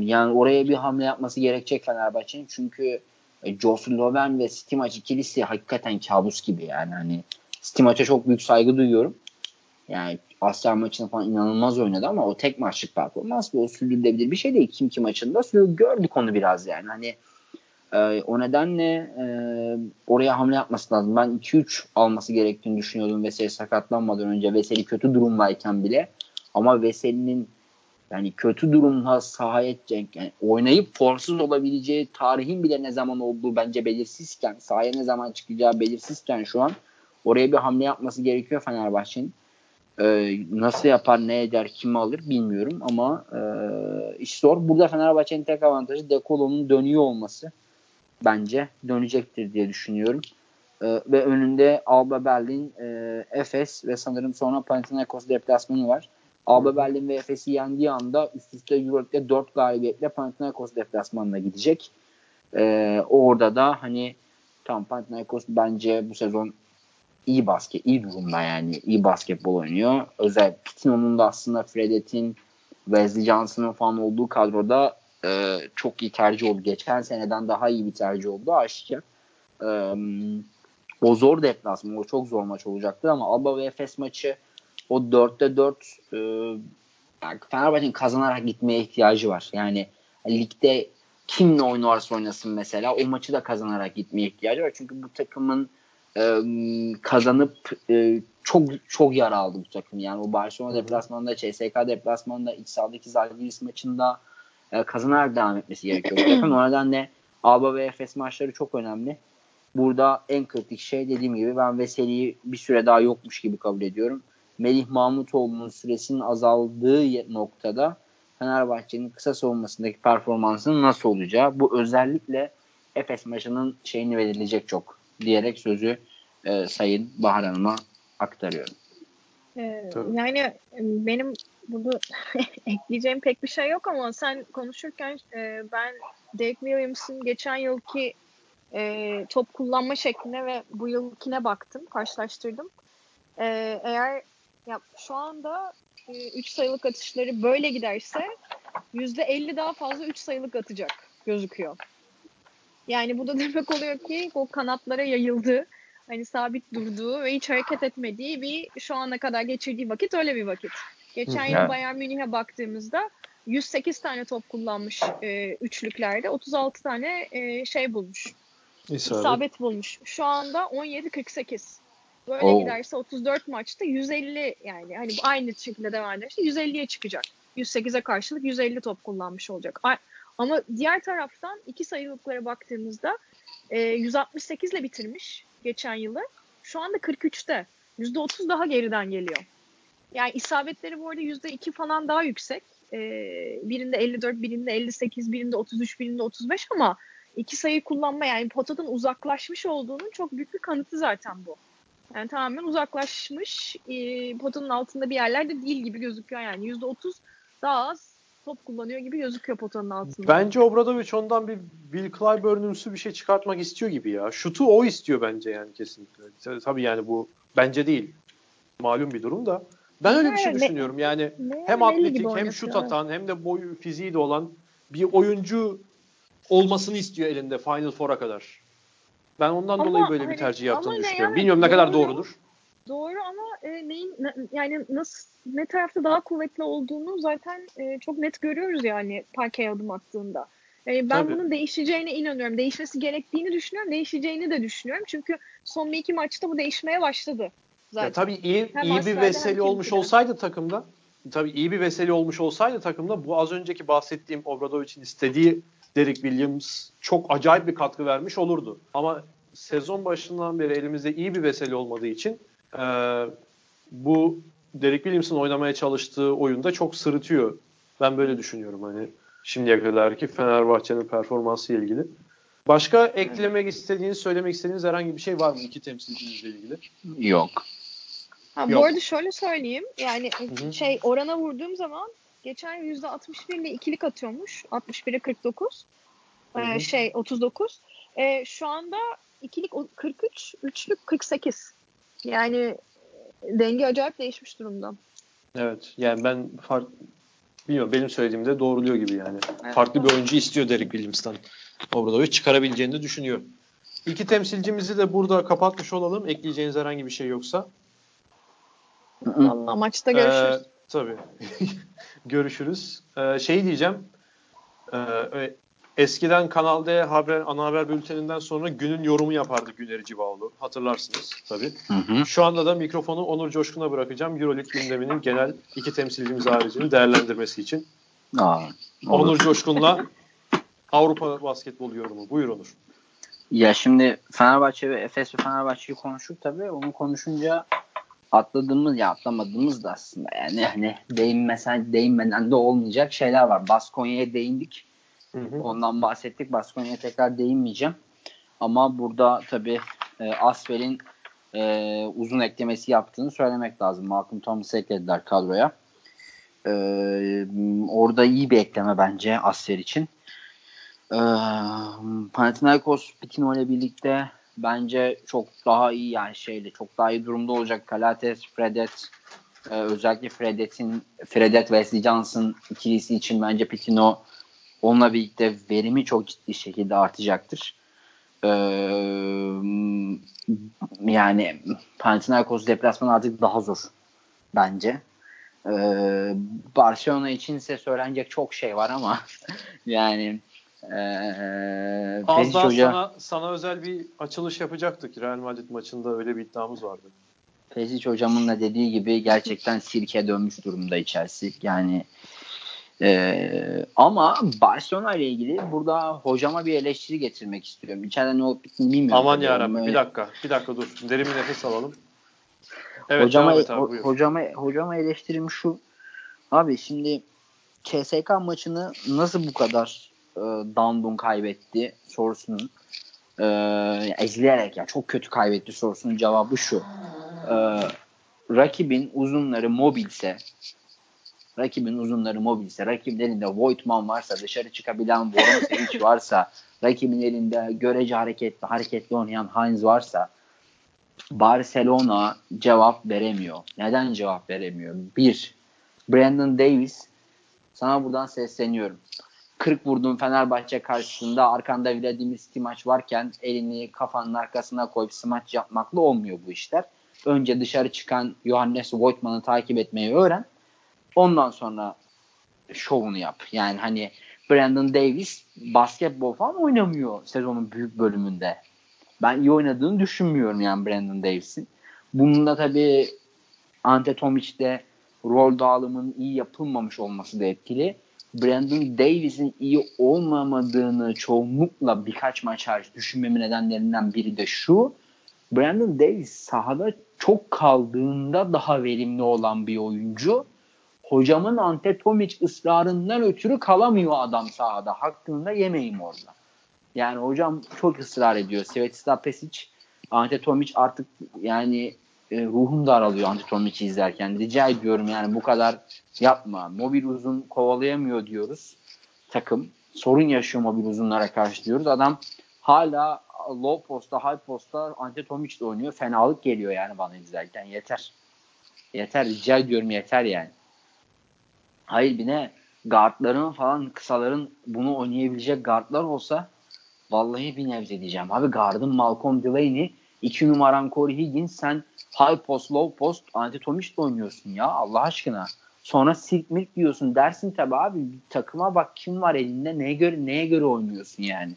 yani oraya bir hamle yapması gerekecek Fenerbahçe'nin. Çünkü e, Joss Loven ve City maç ikilisi hakikaten kabus gibi yani. Hani City maça çok büyük saygı duyuyorum. Yani Asya maçını falan inanılmaz oynadı ama o tek maçlık performans ve o sürdürülebilir bir şey değil. Kim ki maçında gördük onu biraz yani. Hani e, o nedenle e, oraya hamle yapması lazım. Ben 2-3 alması gerektiğini düşünüyordum Veseli sakatlanmadan önce. Veseli kötü durumdayken bile. Ama Veseli'nin yani kötü durumda sahaya yani oynayıp formsuz olabileceği tarihin bile ne zaman olduğu bence belirsizken sahaya ne zaman çıkacağı belirsizken şu an oraya bir hamle yapması gerekiyor Fenerbahçe'nin. Ee, nasıl yapar, ne eder, kimi alır bilmiyorum ama e, iş zor. Burada Fenerbahçe'nin tek avantajı Dekolo'nun dönüyor olması. Bence dönecektir diye düşünüyorum. Ee, ve önünde Alba Berlin, e, Efes ve sanırım sonra Panathinaikos deplasmanı var. Alba Berlin ve Efes'i yendiği anda üst üste Euroleague'de 4 galibiyetle Panathinaikos deplasmanına gidecek. Ee, orada da hani tam Panathinaikos bence bu sezon iyi basket, iyi durumda yani. iyi basketbol oynuyor. Özel Pitino'nun da aslında Fredet'in Wesley Johnson'ın falan olduğu kadroda e, çok iyi tercih oldu. Geçen seneden daha iyi bir tercih oldu aşikar. E, o zor deplasman. O çok zor maç olacaktır ama Alba ve Efes maçı o 4'te 4 e, yani Fenerbahçe'nin kazanarak gitmeye ihtiyacı var. Yani ligde kimle oynarsa oynasın mesela o maçı da kazanarak gitmeye ihtiyacı var. Çünkü bu takımın e, kazanıp e, çok çok yara aldı bu takım. Yani o Barcelona deplasmanında, CSK deplasmanında, iç sahadaki Zalgiris maçında e, kazanarak devam etmesi gerekiyor. bu (clears throat) takım. O nedenle Alba ve Efes maçları çok önemli. Burada en kritik şey dediğim gibi ben Veseli'yi bir süre daha yokmuş gibi kabul ediyorum. Melih Mahmutoğlu'nun süresinin azaldığı noktada Fenerbahçe'nin kısa savunmasındaki performansının nasıl olacağı bu özellikle Efes maçının şeyini verilecek çok diyerek sözü e, Sayın Bahar Hanım'a aktarıyorum. Ee, yani e, benim burada (laughs) ekleyeceğim pek bir şey yok ama sen konuşurken e, ben Dave Williams'ın geçen yılki e, top kullanma şekline ve bu yılkine baktım, karşılaştırdım. E, eğer ya şu anda 3 e, sayılık atışları böyle giderse %50 daha fazla 3 sayılık atacak gözüküyor. Yani bu da (laughs) demek oluyor ki o kanatlara yayıldı. Hani sabit durduğu ve hiç hareket etmediği bir şu ana kadar geçirdiği vakit öyle bir vakit. Geçen yıl Bayern Münih'e baktığımızda 108 tane top kullanmış e, üçlüklerde. 36 tane e, şey bulmuş. İsabet. İsabet bulmuş. Şu anda 17-48. Böyle Oo. giderse 34 maçta 150 yani hani aynı şekilde devam ederse 150'ye çıkacak. 108'e karşılık 150 top kullanmış olacak. Ama diğer taraftan iki sayılıklara baktığımızda e, 168 ile bitirmiş geçen yılı. Şu anda 43'te. %30 daha geriden geliyor. Yani isabetleri bu arada %2 falan daha yüksek. E, birinde 54, birinde 58, birinde 33, birinde 35 ama iki sayı kullanma yani potadan uzaklaşmış olduğunun çok büyük bir kanıtı zaten bu. Yani tamamen uzaklaşmış. E, potanın altında bir yerlerde değil gibi gözüküyor yani. %30 daha az top kullanıyor gibi gözüküyor potanın altında. Bence Obradovic ondan bir Bill Clyburn'umsu bir şey çıkartmak istiyor gibi ya. Şutu o istiyor bence yani kesinlikle. Tabii yani bu bence değil. Malum bir durum da. Ben öyle bir şey düşünüyorum. Yani hem atletik hem şut atan hem de boyu fiziği de olan bir oyuncu olmasını istiyor elinde Final Four'a kadar. Ben ondan ama dolayı böyle hani, bir tercih yaptığını düşünüyorum. Yani, Bilmiyorum ne kadar doğrudur. Doğru ama e, neyin ne, yani nasıl ne tarafta daha kuvvetli olduğunu zaten e, çok net görüyoruz yani parkeye adım attığında. Yani ben Tabii. bunun değişeceğine inanıyorum. Değişmesi gerektiğini düşünüyorum. Değişeceğini de düşünüyorum. Çünkü son bir iki maçta bu değişmeye başladı. Zaten. Ya tabii iyi, hem iyi bir veseli olmuş olsaydı takımda tabii iyi bir veseli olmuş olsaydı takımda bu az önceki bahsettiğim Obradovic'in istediği Derek Williams çok acayip bir katkı vermiş olurdu. Ama sezon başından beri elimizde iyi bir veseli olmadığı için e, bu Derek Williams'ın oynamaya çalıştığı oyunda çok sırıtıyor. Ben böyle düşünüyorum hani şimdiye kadar ki Fenerbahçe'nin performansı ile ilgili. Başka eklemek istediğiniz, söylemek istediğiniz herhangi bir şey var mı iki temsilcinizle ilgili? Yok. Ha, Yok. Bu arada şöyle söyleyeyim. Yani Hı-hı. şey orana vurduğum zaman geçen %61 ile ikilik atıyormuş. 61'e 49. Ee, şey 39. Ee, şu anda ikilik 43, üçlük 48. Yani denge acayip değişmiş durumda. Evet. Yani ben fark bilmiyorum benim söylediğimde doğruluyor gibi yani. Evet. Farklı bir oyuncu istiyor Derek Williams'tan. Obradovic çıkarabileceğini de düşünüyor. İki temsilcimizi de burada kapatmış olalım. Ekleyeceğiniz herhangi bir şey yoksa. Valla maçta görüşürüz. Ee, tabii. (laughs) görüşürüz. Ee, şey diyeceğim. Ee, eskiden Kanal D haber, ana haber bülteninden sonra günün yorumu yapardı Güneri Civaoğlu. Hatırlarsınız tabii. Hı hı. Şu anda da mikrofonu Onur Coşkun'a bırakacağım. Euroleague gündeminin genel iki temsilcimiz haricini değerlendirmesi için. Aa, Onur Coşkun'la Avrupa basketbol yorumu. Buyur Onur. Ya şimdi Fenerbahçe ve Efes ve Fenerbahçe'yi konuştuk tabii. Onu konuşunca atladığımız ya atlamadığımız da aslında yani hani değinmesen değinmeden de olmayacak şeyler var. Baskonya'ya değindik. Hı hı. Ondan bahsettik. Baskonya'ya tekrar değinmeyeceğim. Ama burada tabii e, Asfer'in e, uzun eklemesi yaptığını söylemek lazım. Malcolm Thomas'ı eklediler kadroya. E, orada iyi bir ekleme bence Asfer için. E, Panathinaikos Pitino ile birlikte bence çok daha iyi yani şeyle çok daha iyi durumda olacak. Kalates, Fredet e, özellikle Fredet'in Fredet Wesley Johnson ikilisi için bence Pitino onunla birlikte verimi çok ciddi şekilde artacaktır. Ee, yani Panathinaikos deplasmanı artık daha zor bence. Ee, Barcelona için ise söylenecek çok şey var ama (laughs) yani ee, Az daha Hoca, sana, sana özel bir açılış yapacaktık. Real Madrid maçında öyle bir iddiamız vardı. Pesic hocamın da dediği gibi gerçekten sirke dönmüş durumda içerisi. Yani ee, ama Barcelona ile ilgili burada hocama bir eleştiri getirmek istiyorum. İçeriden ne olup bittiğini bilmiyorum. Aman yarabbim bir dakika bir dakika dur. Derin bir nefes alalım. Evet, hocama, abi, ho- hocama, hocama eleştirim şu. Abi şimdi CSK maçını nasıl bu kadar e, Dandun kaybetti sorusunun e, ezileyerek ya çok kötü kaybetti sorusunun cevabı şu. E, rakibin uzunları mobilse rakibin uzunları mobilse, rakibin elinde Voigtman varsa, dışarı çıkabilen Vorosevic varsa, rakibin elinde görece hareketli, hareketli oynayan Heinz varsa Barcelona cevap veremiyor. Neden cevap veremiyor? Bir, Brandon Davis sana buradan sesleniyorum. 40 vurduğun Fenerbahçe karşısında arkanda Vladimir Stimaç varken elini kafanın arkasına koyup smaç yapmakla olmuyor bu işler. Önce dışarı çıkan Johannes Voigtman'ı takip etmeyi öğren. Ondan sonra şovunu yap. Yani hani Brandon Davis basketbol falan oynamıyor sezonun büyük bölümünde. Ben iyi oynadığını düşünmüyorum yani Brandon Davis'in. Bunun da tabii Ante Tomic'de rol dağılımının iyi yapılmamış olması da etkili. Brandon Davis'in iyi olmamadığını çoğunlukla birkaç maç hariç düşünmemin nedenlerinden biri de şu. Brandon Davis sahada çok kaldığında daha verimli olan bir oyuncu. Hocamın Antetomic ısrarından ötürü kalamıyor adam sahada. Hakkında yemeyim orada. Yani hocam çok ısrar ediyor. Svetislav Pesic Antetomic artık yani e, ruhum daralıyor Antetomiç'i izlerken. Rica ediyorum yani bu kadar yapma. Mobil uzun kovalayamıyor diyoruz takım. Sorun yaşıyor mobil uzunlara karşı diyoruz. Adam hala low posta, high posta Antetomiç'le oynuyor. Fenalık geliyor yani bana izlerken. Yeter. Yeter. Rica ediyorum yeter yani. Hayır bir ne guardların falan kısaların bunu oynayabilecek guardlar olsa vallahi bir nebze diyeceğim. Abi guardın Malcolm Delaney 2 numaran Corey Higgins sen high post low post Antetomiç'le oynuyorsun ya Allah aşkına. Sonra silk milk diyorsun dersin tabi abi takıma bak kim var elinde neye göre neye göre oynuyorsun yani.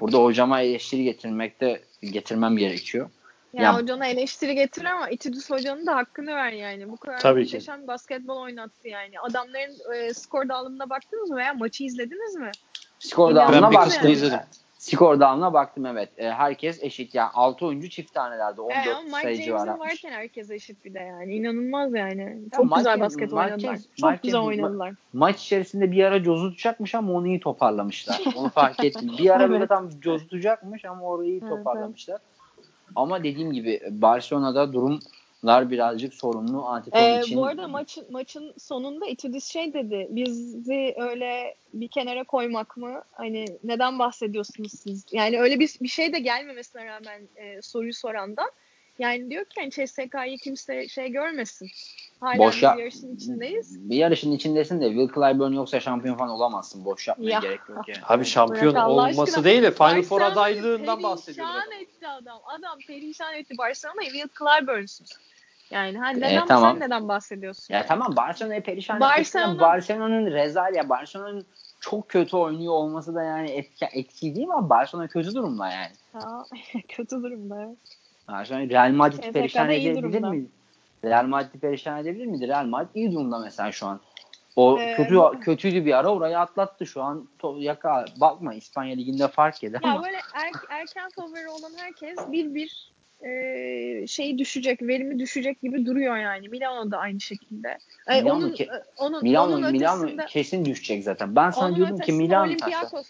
Burada hocama eleştiri getirmekte getirmem gerekiyor. Ya, ya hocana eleştiri getir ama İtidüs hocanın da hakkını ver yani. Bu kadar Tabii muhteşem ki. basketbol oynattı yani. Adamların e, skor dağılımına baktınız mı veya maçı izlediniz mi? Skor dağılımına baktım. izledim. Skor dağılımına baktım evet. E, herkes eşit yani 6 oyuncu çift tanelerde 14 e, sayıcı var. Mike varken herkes eşit bir de yani. İnanılmaz yani. Çok ya, güzel Mike, basket Mike oynadılar. James, Çok Mike güzel oynadılar. Ma- maç içerisinde bir ara cozu tutacakmış ama onu iyi toparlamışlar. (laughs) Onu fark ettim. Bir ara böyle tam cozu tutacakmış ama orayı iyi toparlamışlar. Evet, evet. Ama dediğim gibi Barcelona'da durumlar birazcık sorunlu Antetokounmpo ee, için. Bu arada maçın maçın sonunda Itudis şey dedi. Bizi öyle bir kenara koymak mı? Hani neden bahsediyorsunuz siz? Yani öyle bir bir şey de gelmemesine rağmen e, soruyu sorandan yani diyor ki hani CSK'yı kimse şey görmesin. Hala Boş ya- yarışın içindeyiz. Bir yarışın içindesin de Will Clyburn yoksa şampiyon falan olamazsın. Boş yapmaya ya. gerek yok yani. Abi şampiyon olması değil de Final Four adaylığından bahsediyoruz. Perişan etti adam. Adam perişan etti Barcelona'yı Will Clyburn'suz. Yani hani neden e, tamam. sen neden bahsediyorsun? Ya tamam Barcelona'yı perişan Barcelona... Barcelona'nın rezal ya Barcelona'nın çok kötü oynuyor olması da yani etki, etki değil mi ama Barcelona kötü durumda yani. Ha, (laughs) kötü durumda evet. Barcelona Real Madrid perişan edebilir mi? Real Madrid perişan edebilir miydi? Real Madrid iyi durumda mesela şu an. O ee, kötü kötüydü bir ara orayı atlattı şu an to, yaka bakma İspanya liginde fark eder ya ama. böyle er, erken favori olan herkes bir bir e, şey düşecek, verimi düşecek gibi duruyor yani. Milano da aynı şekilde. E, Milano, onun, ke- onun, Milano, onun Milano ötesinde, kesin düşecek zaten. Ben sana diyordum ki Milano Olympiakos,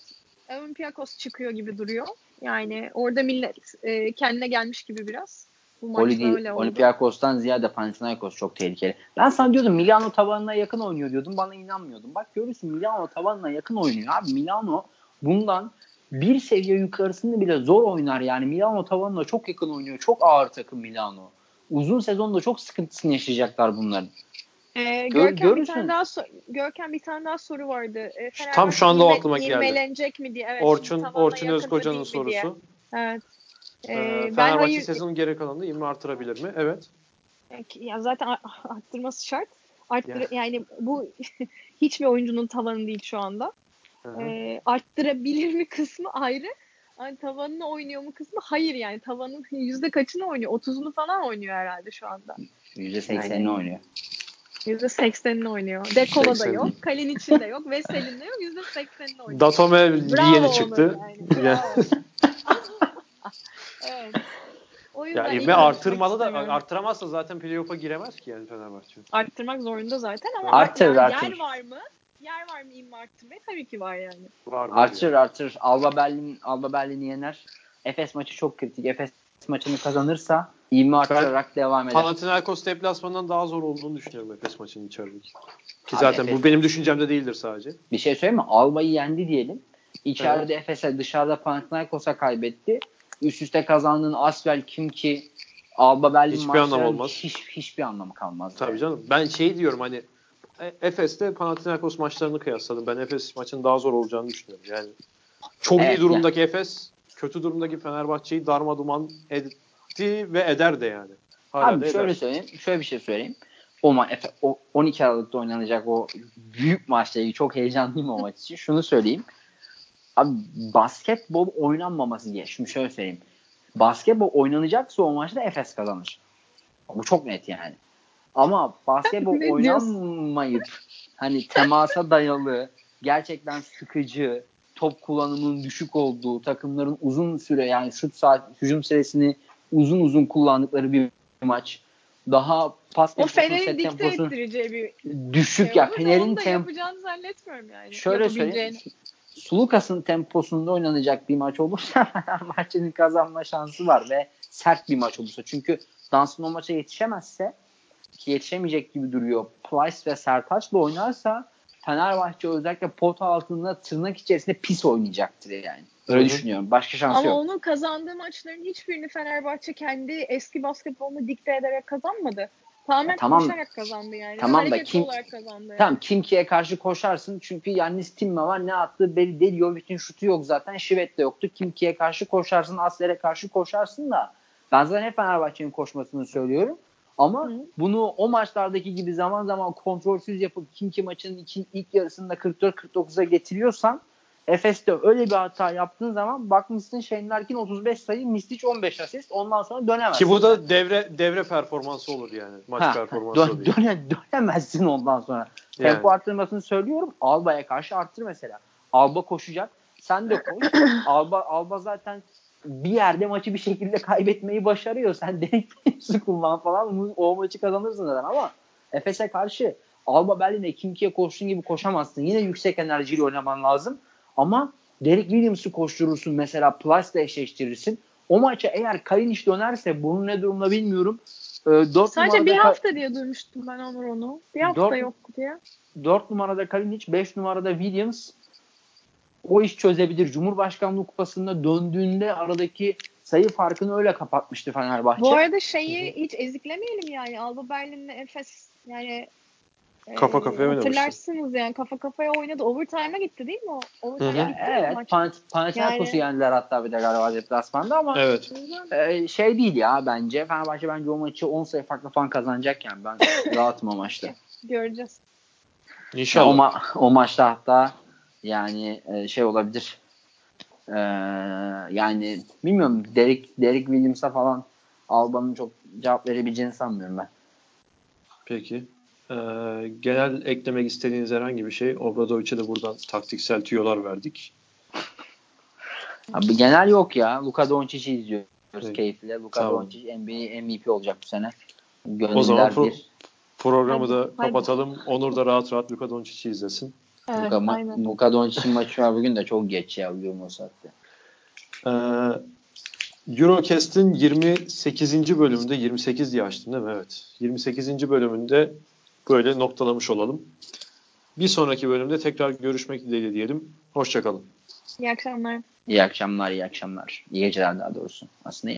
Olympiakos çıkıyor gibi duruyor. Yani orada millet e, kendine gelmiş gibi biraz. Bu maçta öyle oldu. Olympiakos'tan ziyade Panathinaikos çok tehlikeli. Ben sana diyordum Milano tabanına yakın oynuyor diyordum. Bana inanmıyordum. Bak görürsün Milano tabanına yakın oynuyor abi. Milano bundan bir seviye yukarısında bile zor oynar yani. Milano tavanına çok yakın oynuyor. Çok ağır takım Milano. Uzun sezonda çok sıkıntısını yaşayacaklar bunların. Ee, Görkem, bir tane daha so- Görkem bir tane daha soru vardı. Ee, Tam şu anda o aklıma geldi. İlmelenecek mi diye. Evet, Orçun, Orçun Özkoca'nın sorusu. Diye. Evet. Ee, ee, Fenerbahçe hayır... sezonun geri kalanında 20 artırabilir mi? Evet. Ya zaten arttırması şart. Arttır yani, yani bu (laughs) hiçbir oyuncunun tavanı değil şu anda. E, arttırabilir mi kısmı ayrı. Yani tavanını oynuyor mu kısmı hayır yani tavanın yüzde kaçını oynuyor? 30'unu falan oynuyor herhalde şu anda. Yüzde seksenini oynuyor. Yüzde seksenini oynuyor. Dekola da yok. Kalin içinde yok. Vesel'in de yok. Yüzde seksenini oynuyor. Datome yeni çıktı. Yani. (laughs) evet. O yüzden ya, artırmalı da arttıramazsa zaten playoff'a giremez ki yani Fenerbahçe. Arttırmak zorunda zaten ama artır, yani artır. yer var mı? Yer var mı inme arttırmaya? Tabii ki var yani. Var, artır yani. artır. Alba Berlin Alba Berlin'i yener. Efes maçı çok kritik. Efes maçını kazanırsa ivme arttırarak devam eder. Panathinaikos deplasmanından daha zor olduğunu düşünüyorum Efes maçının içerideki. Ki zaten Efes, bu benim düşüncemde değildir sadece. Bir şey söyleyeyim mi? Alba'yı yendi diyelim. İçeride evet. Efes'e dışarıda Panathinaikos'a kaybetti üst üste kazandığın Asvel kim ki Alba Berlin hiçbir anlam olmaz. Hiç, hiçbir anlamı kalmaz. Tabii yani. canım. Ben şey diyorum hani Efes'te Panathinaikos maçlarını kıyasladım. Ben Efes maçın daha zor olacağını düşünüyorum. Yani çok evet, iyi durumdaki yani. Efes kötü durumdaki Fenerbahçe'yi darma duman etti ve eder de yani. Hala Abi şöyle eder. söyleyeyim. Şöyle bir şey söyleyeyim. O, ma Efe, o 12 Aralık'ta oynanacak o büyük maçla ilgili çok heyecanlıyım o maç için. Şunu söyleyeyim. Abi basketbol oynanmaması diye. Şimdi şöyle söyleyeyim. Basketbol oynanacaksa o maçta Efes kazanır. Bu çok net yani. Ama basketbol oynanmayıp hani temasa dayalı, gerçekten sıkıcı, top kullanımının düşük olduğu, takımların uzun süre yani şut saat hücum süresini uzun uzun kullandıkları bir maç. Daha pas o Fener'in dikte ettireceği bir düşük şey ya. Fener'in tempo yapacağını zannetmiyorum yani. Şöyle söyleyeyim. Sulukas'ın temposunda oynanacak bir maç olursa (laughs) Fenerbahçe'nin kazanma şansı var ve sert bir maç olursa. Çünkü Dunstan o maça yetişemezse yetişemeyecek gibi duruyor. Price ve Sertaç'la oynarsa Fenerbahçe özellikle pot altında tırnak içerisinde pis oynayacaktır yani. Öyle Hı-hı. düşünüyorum. Başka şansı Ama yok. Ama onu kazandığı maçların hiçbirini Fenerbahçe kendi eski basketbolunu dikte ederek kazanmadı. Tamamen ya, tamam, koşarak kazandı yani. Tamam da kim, olarak kazandı. Yani. Tamam Kimki'ye karşı koşarsın çünkü Yannis Timme var ne attığı belli değil. Jovic'in şutu yok zaten. Şivet de yoktu. Kimki'ye karşı koşarsın. Asler'e karşı koşarsın da ben zaten hep Fenerbahçe'nin koşmasını söylüyorum. Ama Hı. bunu o maçlardaki gibi zaman zaman kontrolsüz yapıp Kimki maçının ilk, ilk yarısında 44-49'a getiriyorsan Efes'te öyle bir hata yaptığın zaman bakmışsın Shane Larkin 35 sayı, Mistic 15 asist. Ondan sonra dönemezsin. Ki bu da devre devre performansı olur yani. Maç ha, performansı dön, değil. Döne, dönemezsin ondan sonra. Yani. Tempo arttırmasını söylüyorum. Alba'ya karşı arttır mesela. Alba koşacak. Sen de koş. (clears throat) Alba Alba zaten bir yerde maçı bir şekilde kaybetmeyi başarıyor. Sen (laughs) Derek Williams'ı kullan falan o maçı kazanırsın zaten ama Efes'e karşı Alba Berlin'e Kimki'ye koştuğun gibi koşamazsın. Yine yüksek enerjiyle oynaman lazım. Ama Derek Williams'ı koşturursun mesela Plus'la eşleştirirsin. O maça eğer Kalinic dönerse bunun ne durumda bilmiyorum. E, ee, 4 Sadece bir hafta diye duymuştum ben Onur onu. Bir hafta 4, yok diye. 4 numarada Kalinic, 5 numarada Williams o iş çözebilir. Cumhurbaşkanlığı kupasında döndüğünde aradaki sayı farkını öyle kapatmıştı Fenerbahçe. Bu arada şeyi hiç eziklemeyelim yani. Alba Berlin'le Efes yani Kafa kafaya oynamıştı. Hatırlarsınız yani kafa kafaya oynadı. Overtime'a gitti değil mi o? Overtime'a gitti evet. Pan Panathinaikos'u yani... yendiler hatta bir de galiba deplasmanda ama evet. e, şey değil ya bence. Fenerbahçe bence o maçı 10 sayı farklı falan kazanacak yani. Ben (laughs) rahatım o maçta. Göreceğiz. İnşallah. o, ma- o maçta hatta yani e, şey olabilir. E, yani bilmiyorum Derek, Derek Williams'a falan Alba'nın çok cevap verebileceğini sanmıyorum ben. Peki. Ee, genel eklemek istediğiniz herhangi bir şey. Obradoviç'e de buradan taktiksel tüyolar verdik. Abi genel yok ya. Luka Doncic'i izliyoruz evet. keyifle. Luka tamam. Doncic NBA MVP olacak bu sene. Gönüller o zaman pro- bir. programı da kapatalım. Hadi. Onur da rahat rahat Luka Doncic'i izlesin. Evet, Luka, ma- Luka Doncic'in maçı var bugün de çok geç ya bugün o saatte. Ee, Eurocast'in 28. bölümünde 28 diye açtım değil mi? Evet. 28. bölümünde böyle noktalamış olalım. Bir sonraki bölümde tekrar görüşmek dileğiyle diyelim. Hoşçakalın. İyi akşamlar. İyi akşamlar, iyi akşamlar. İyi geceler daha doğrusu. Aslında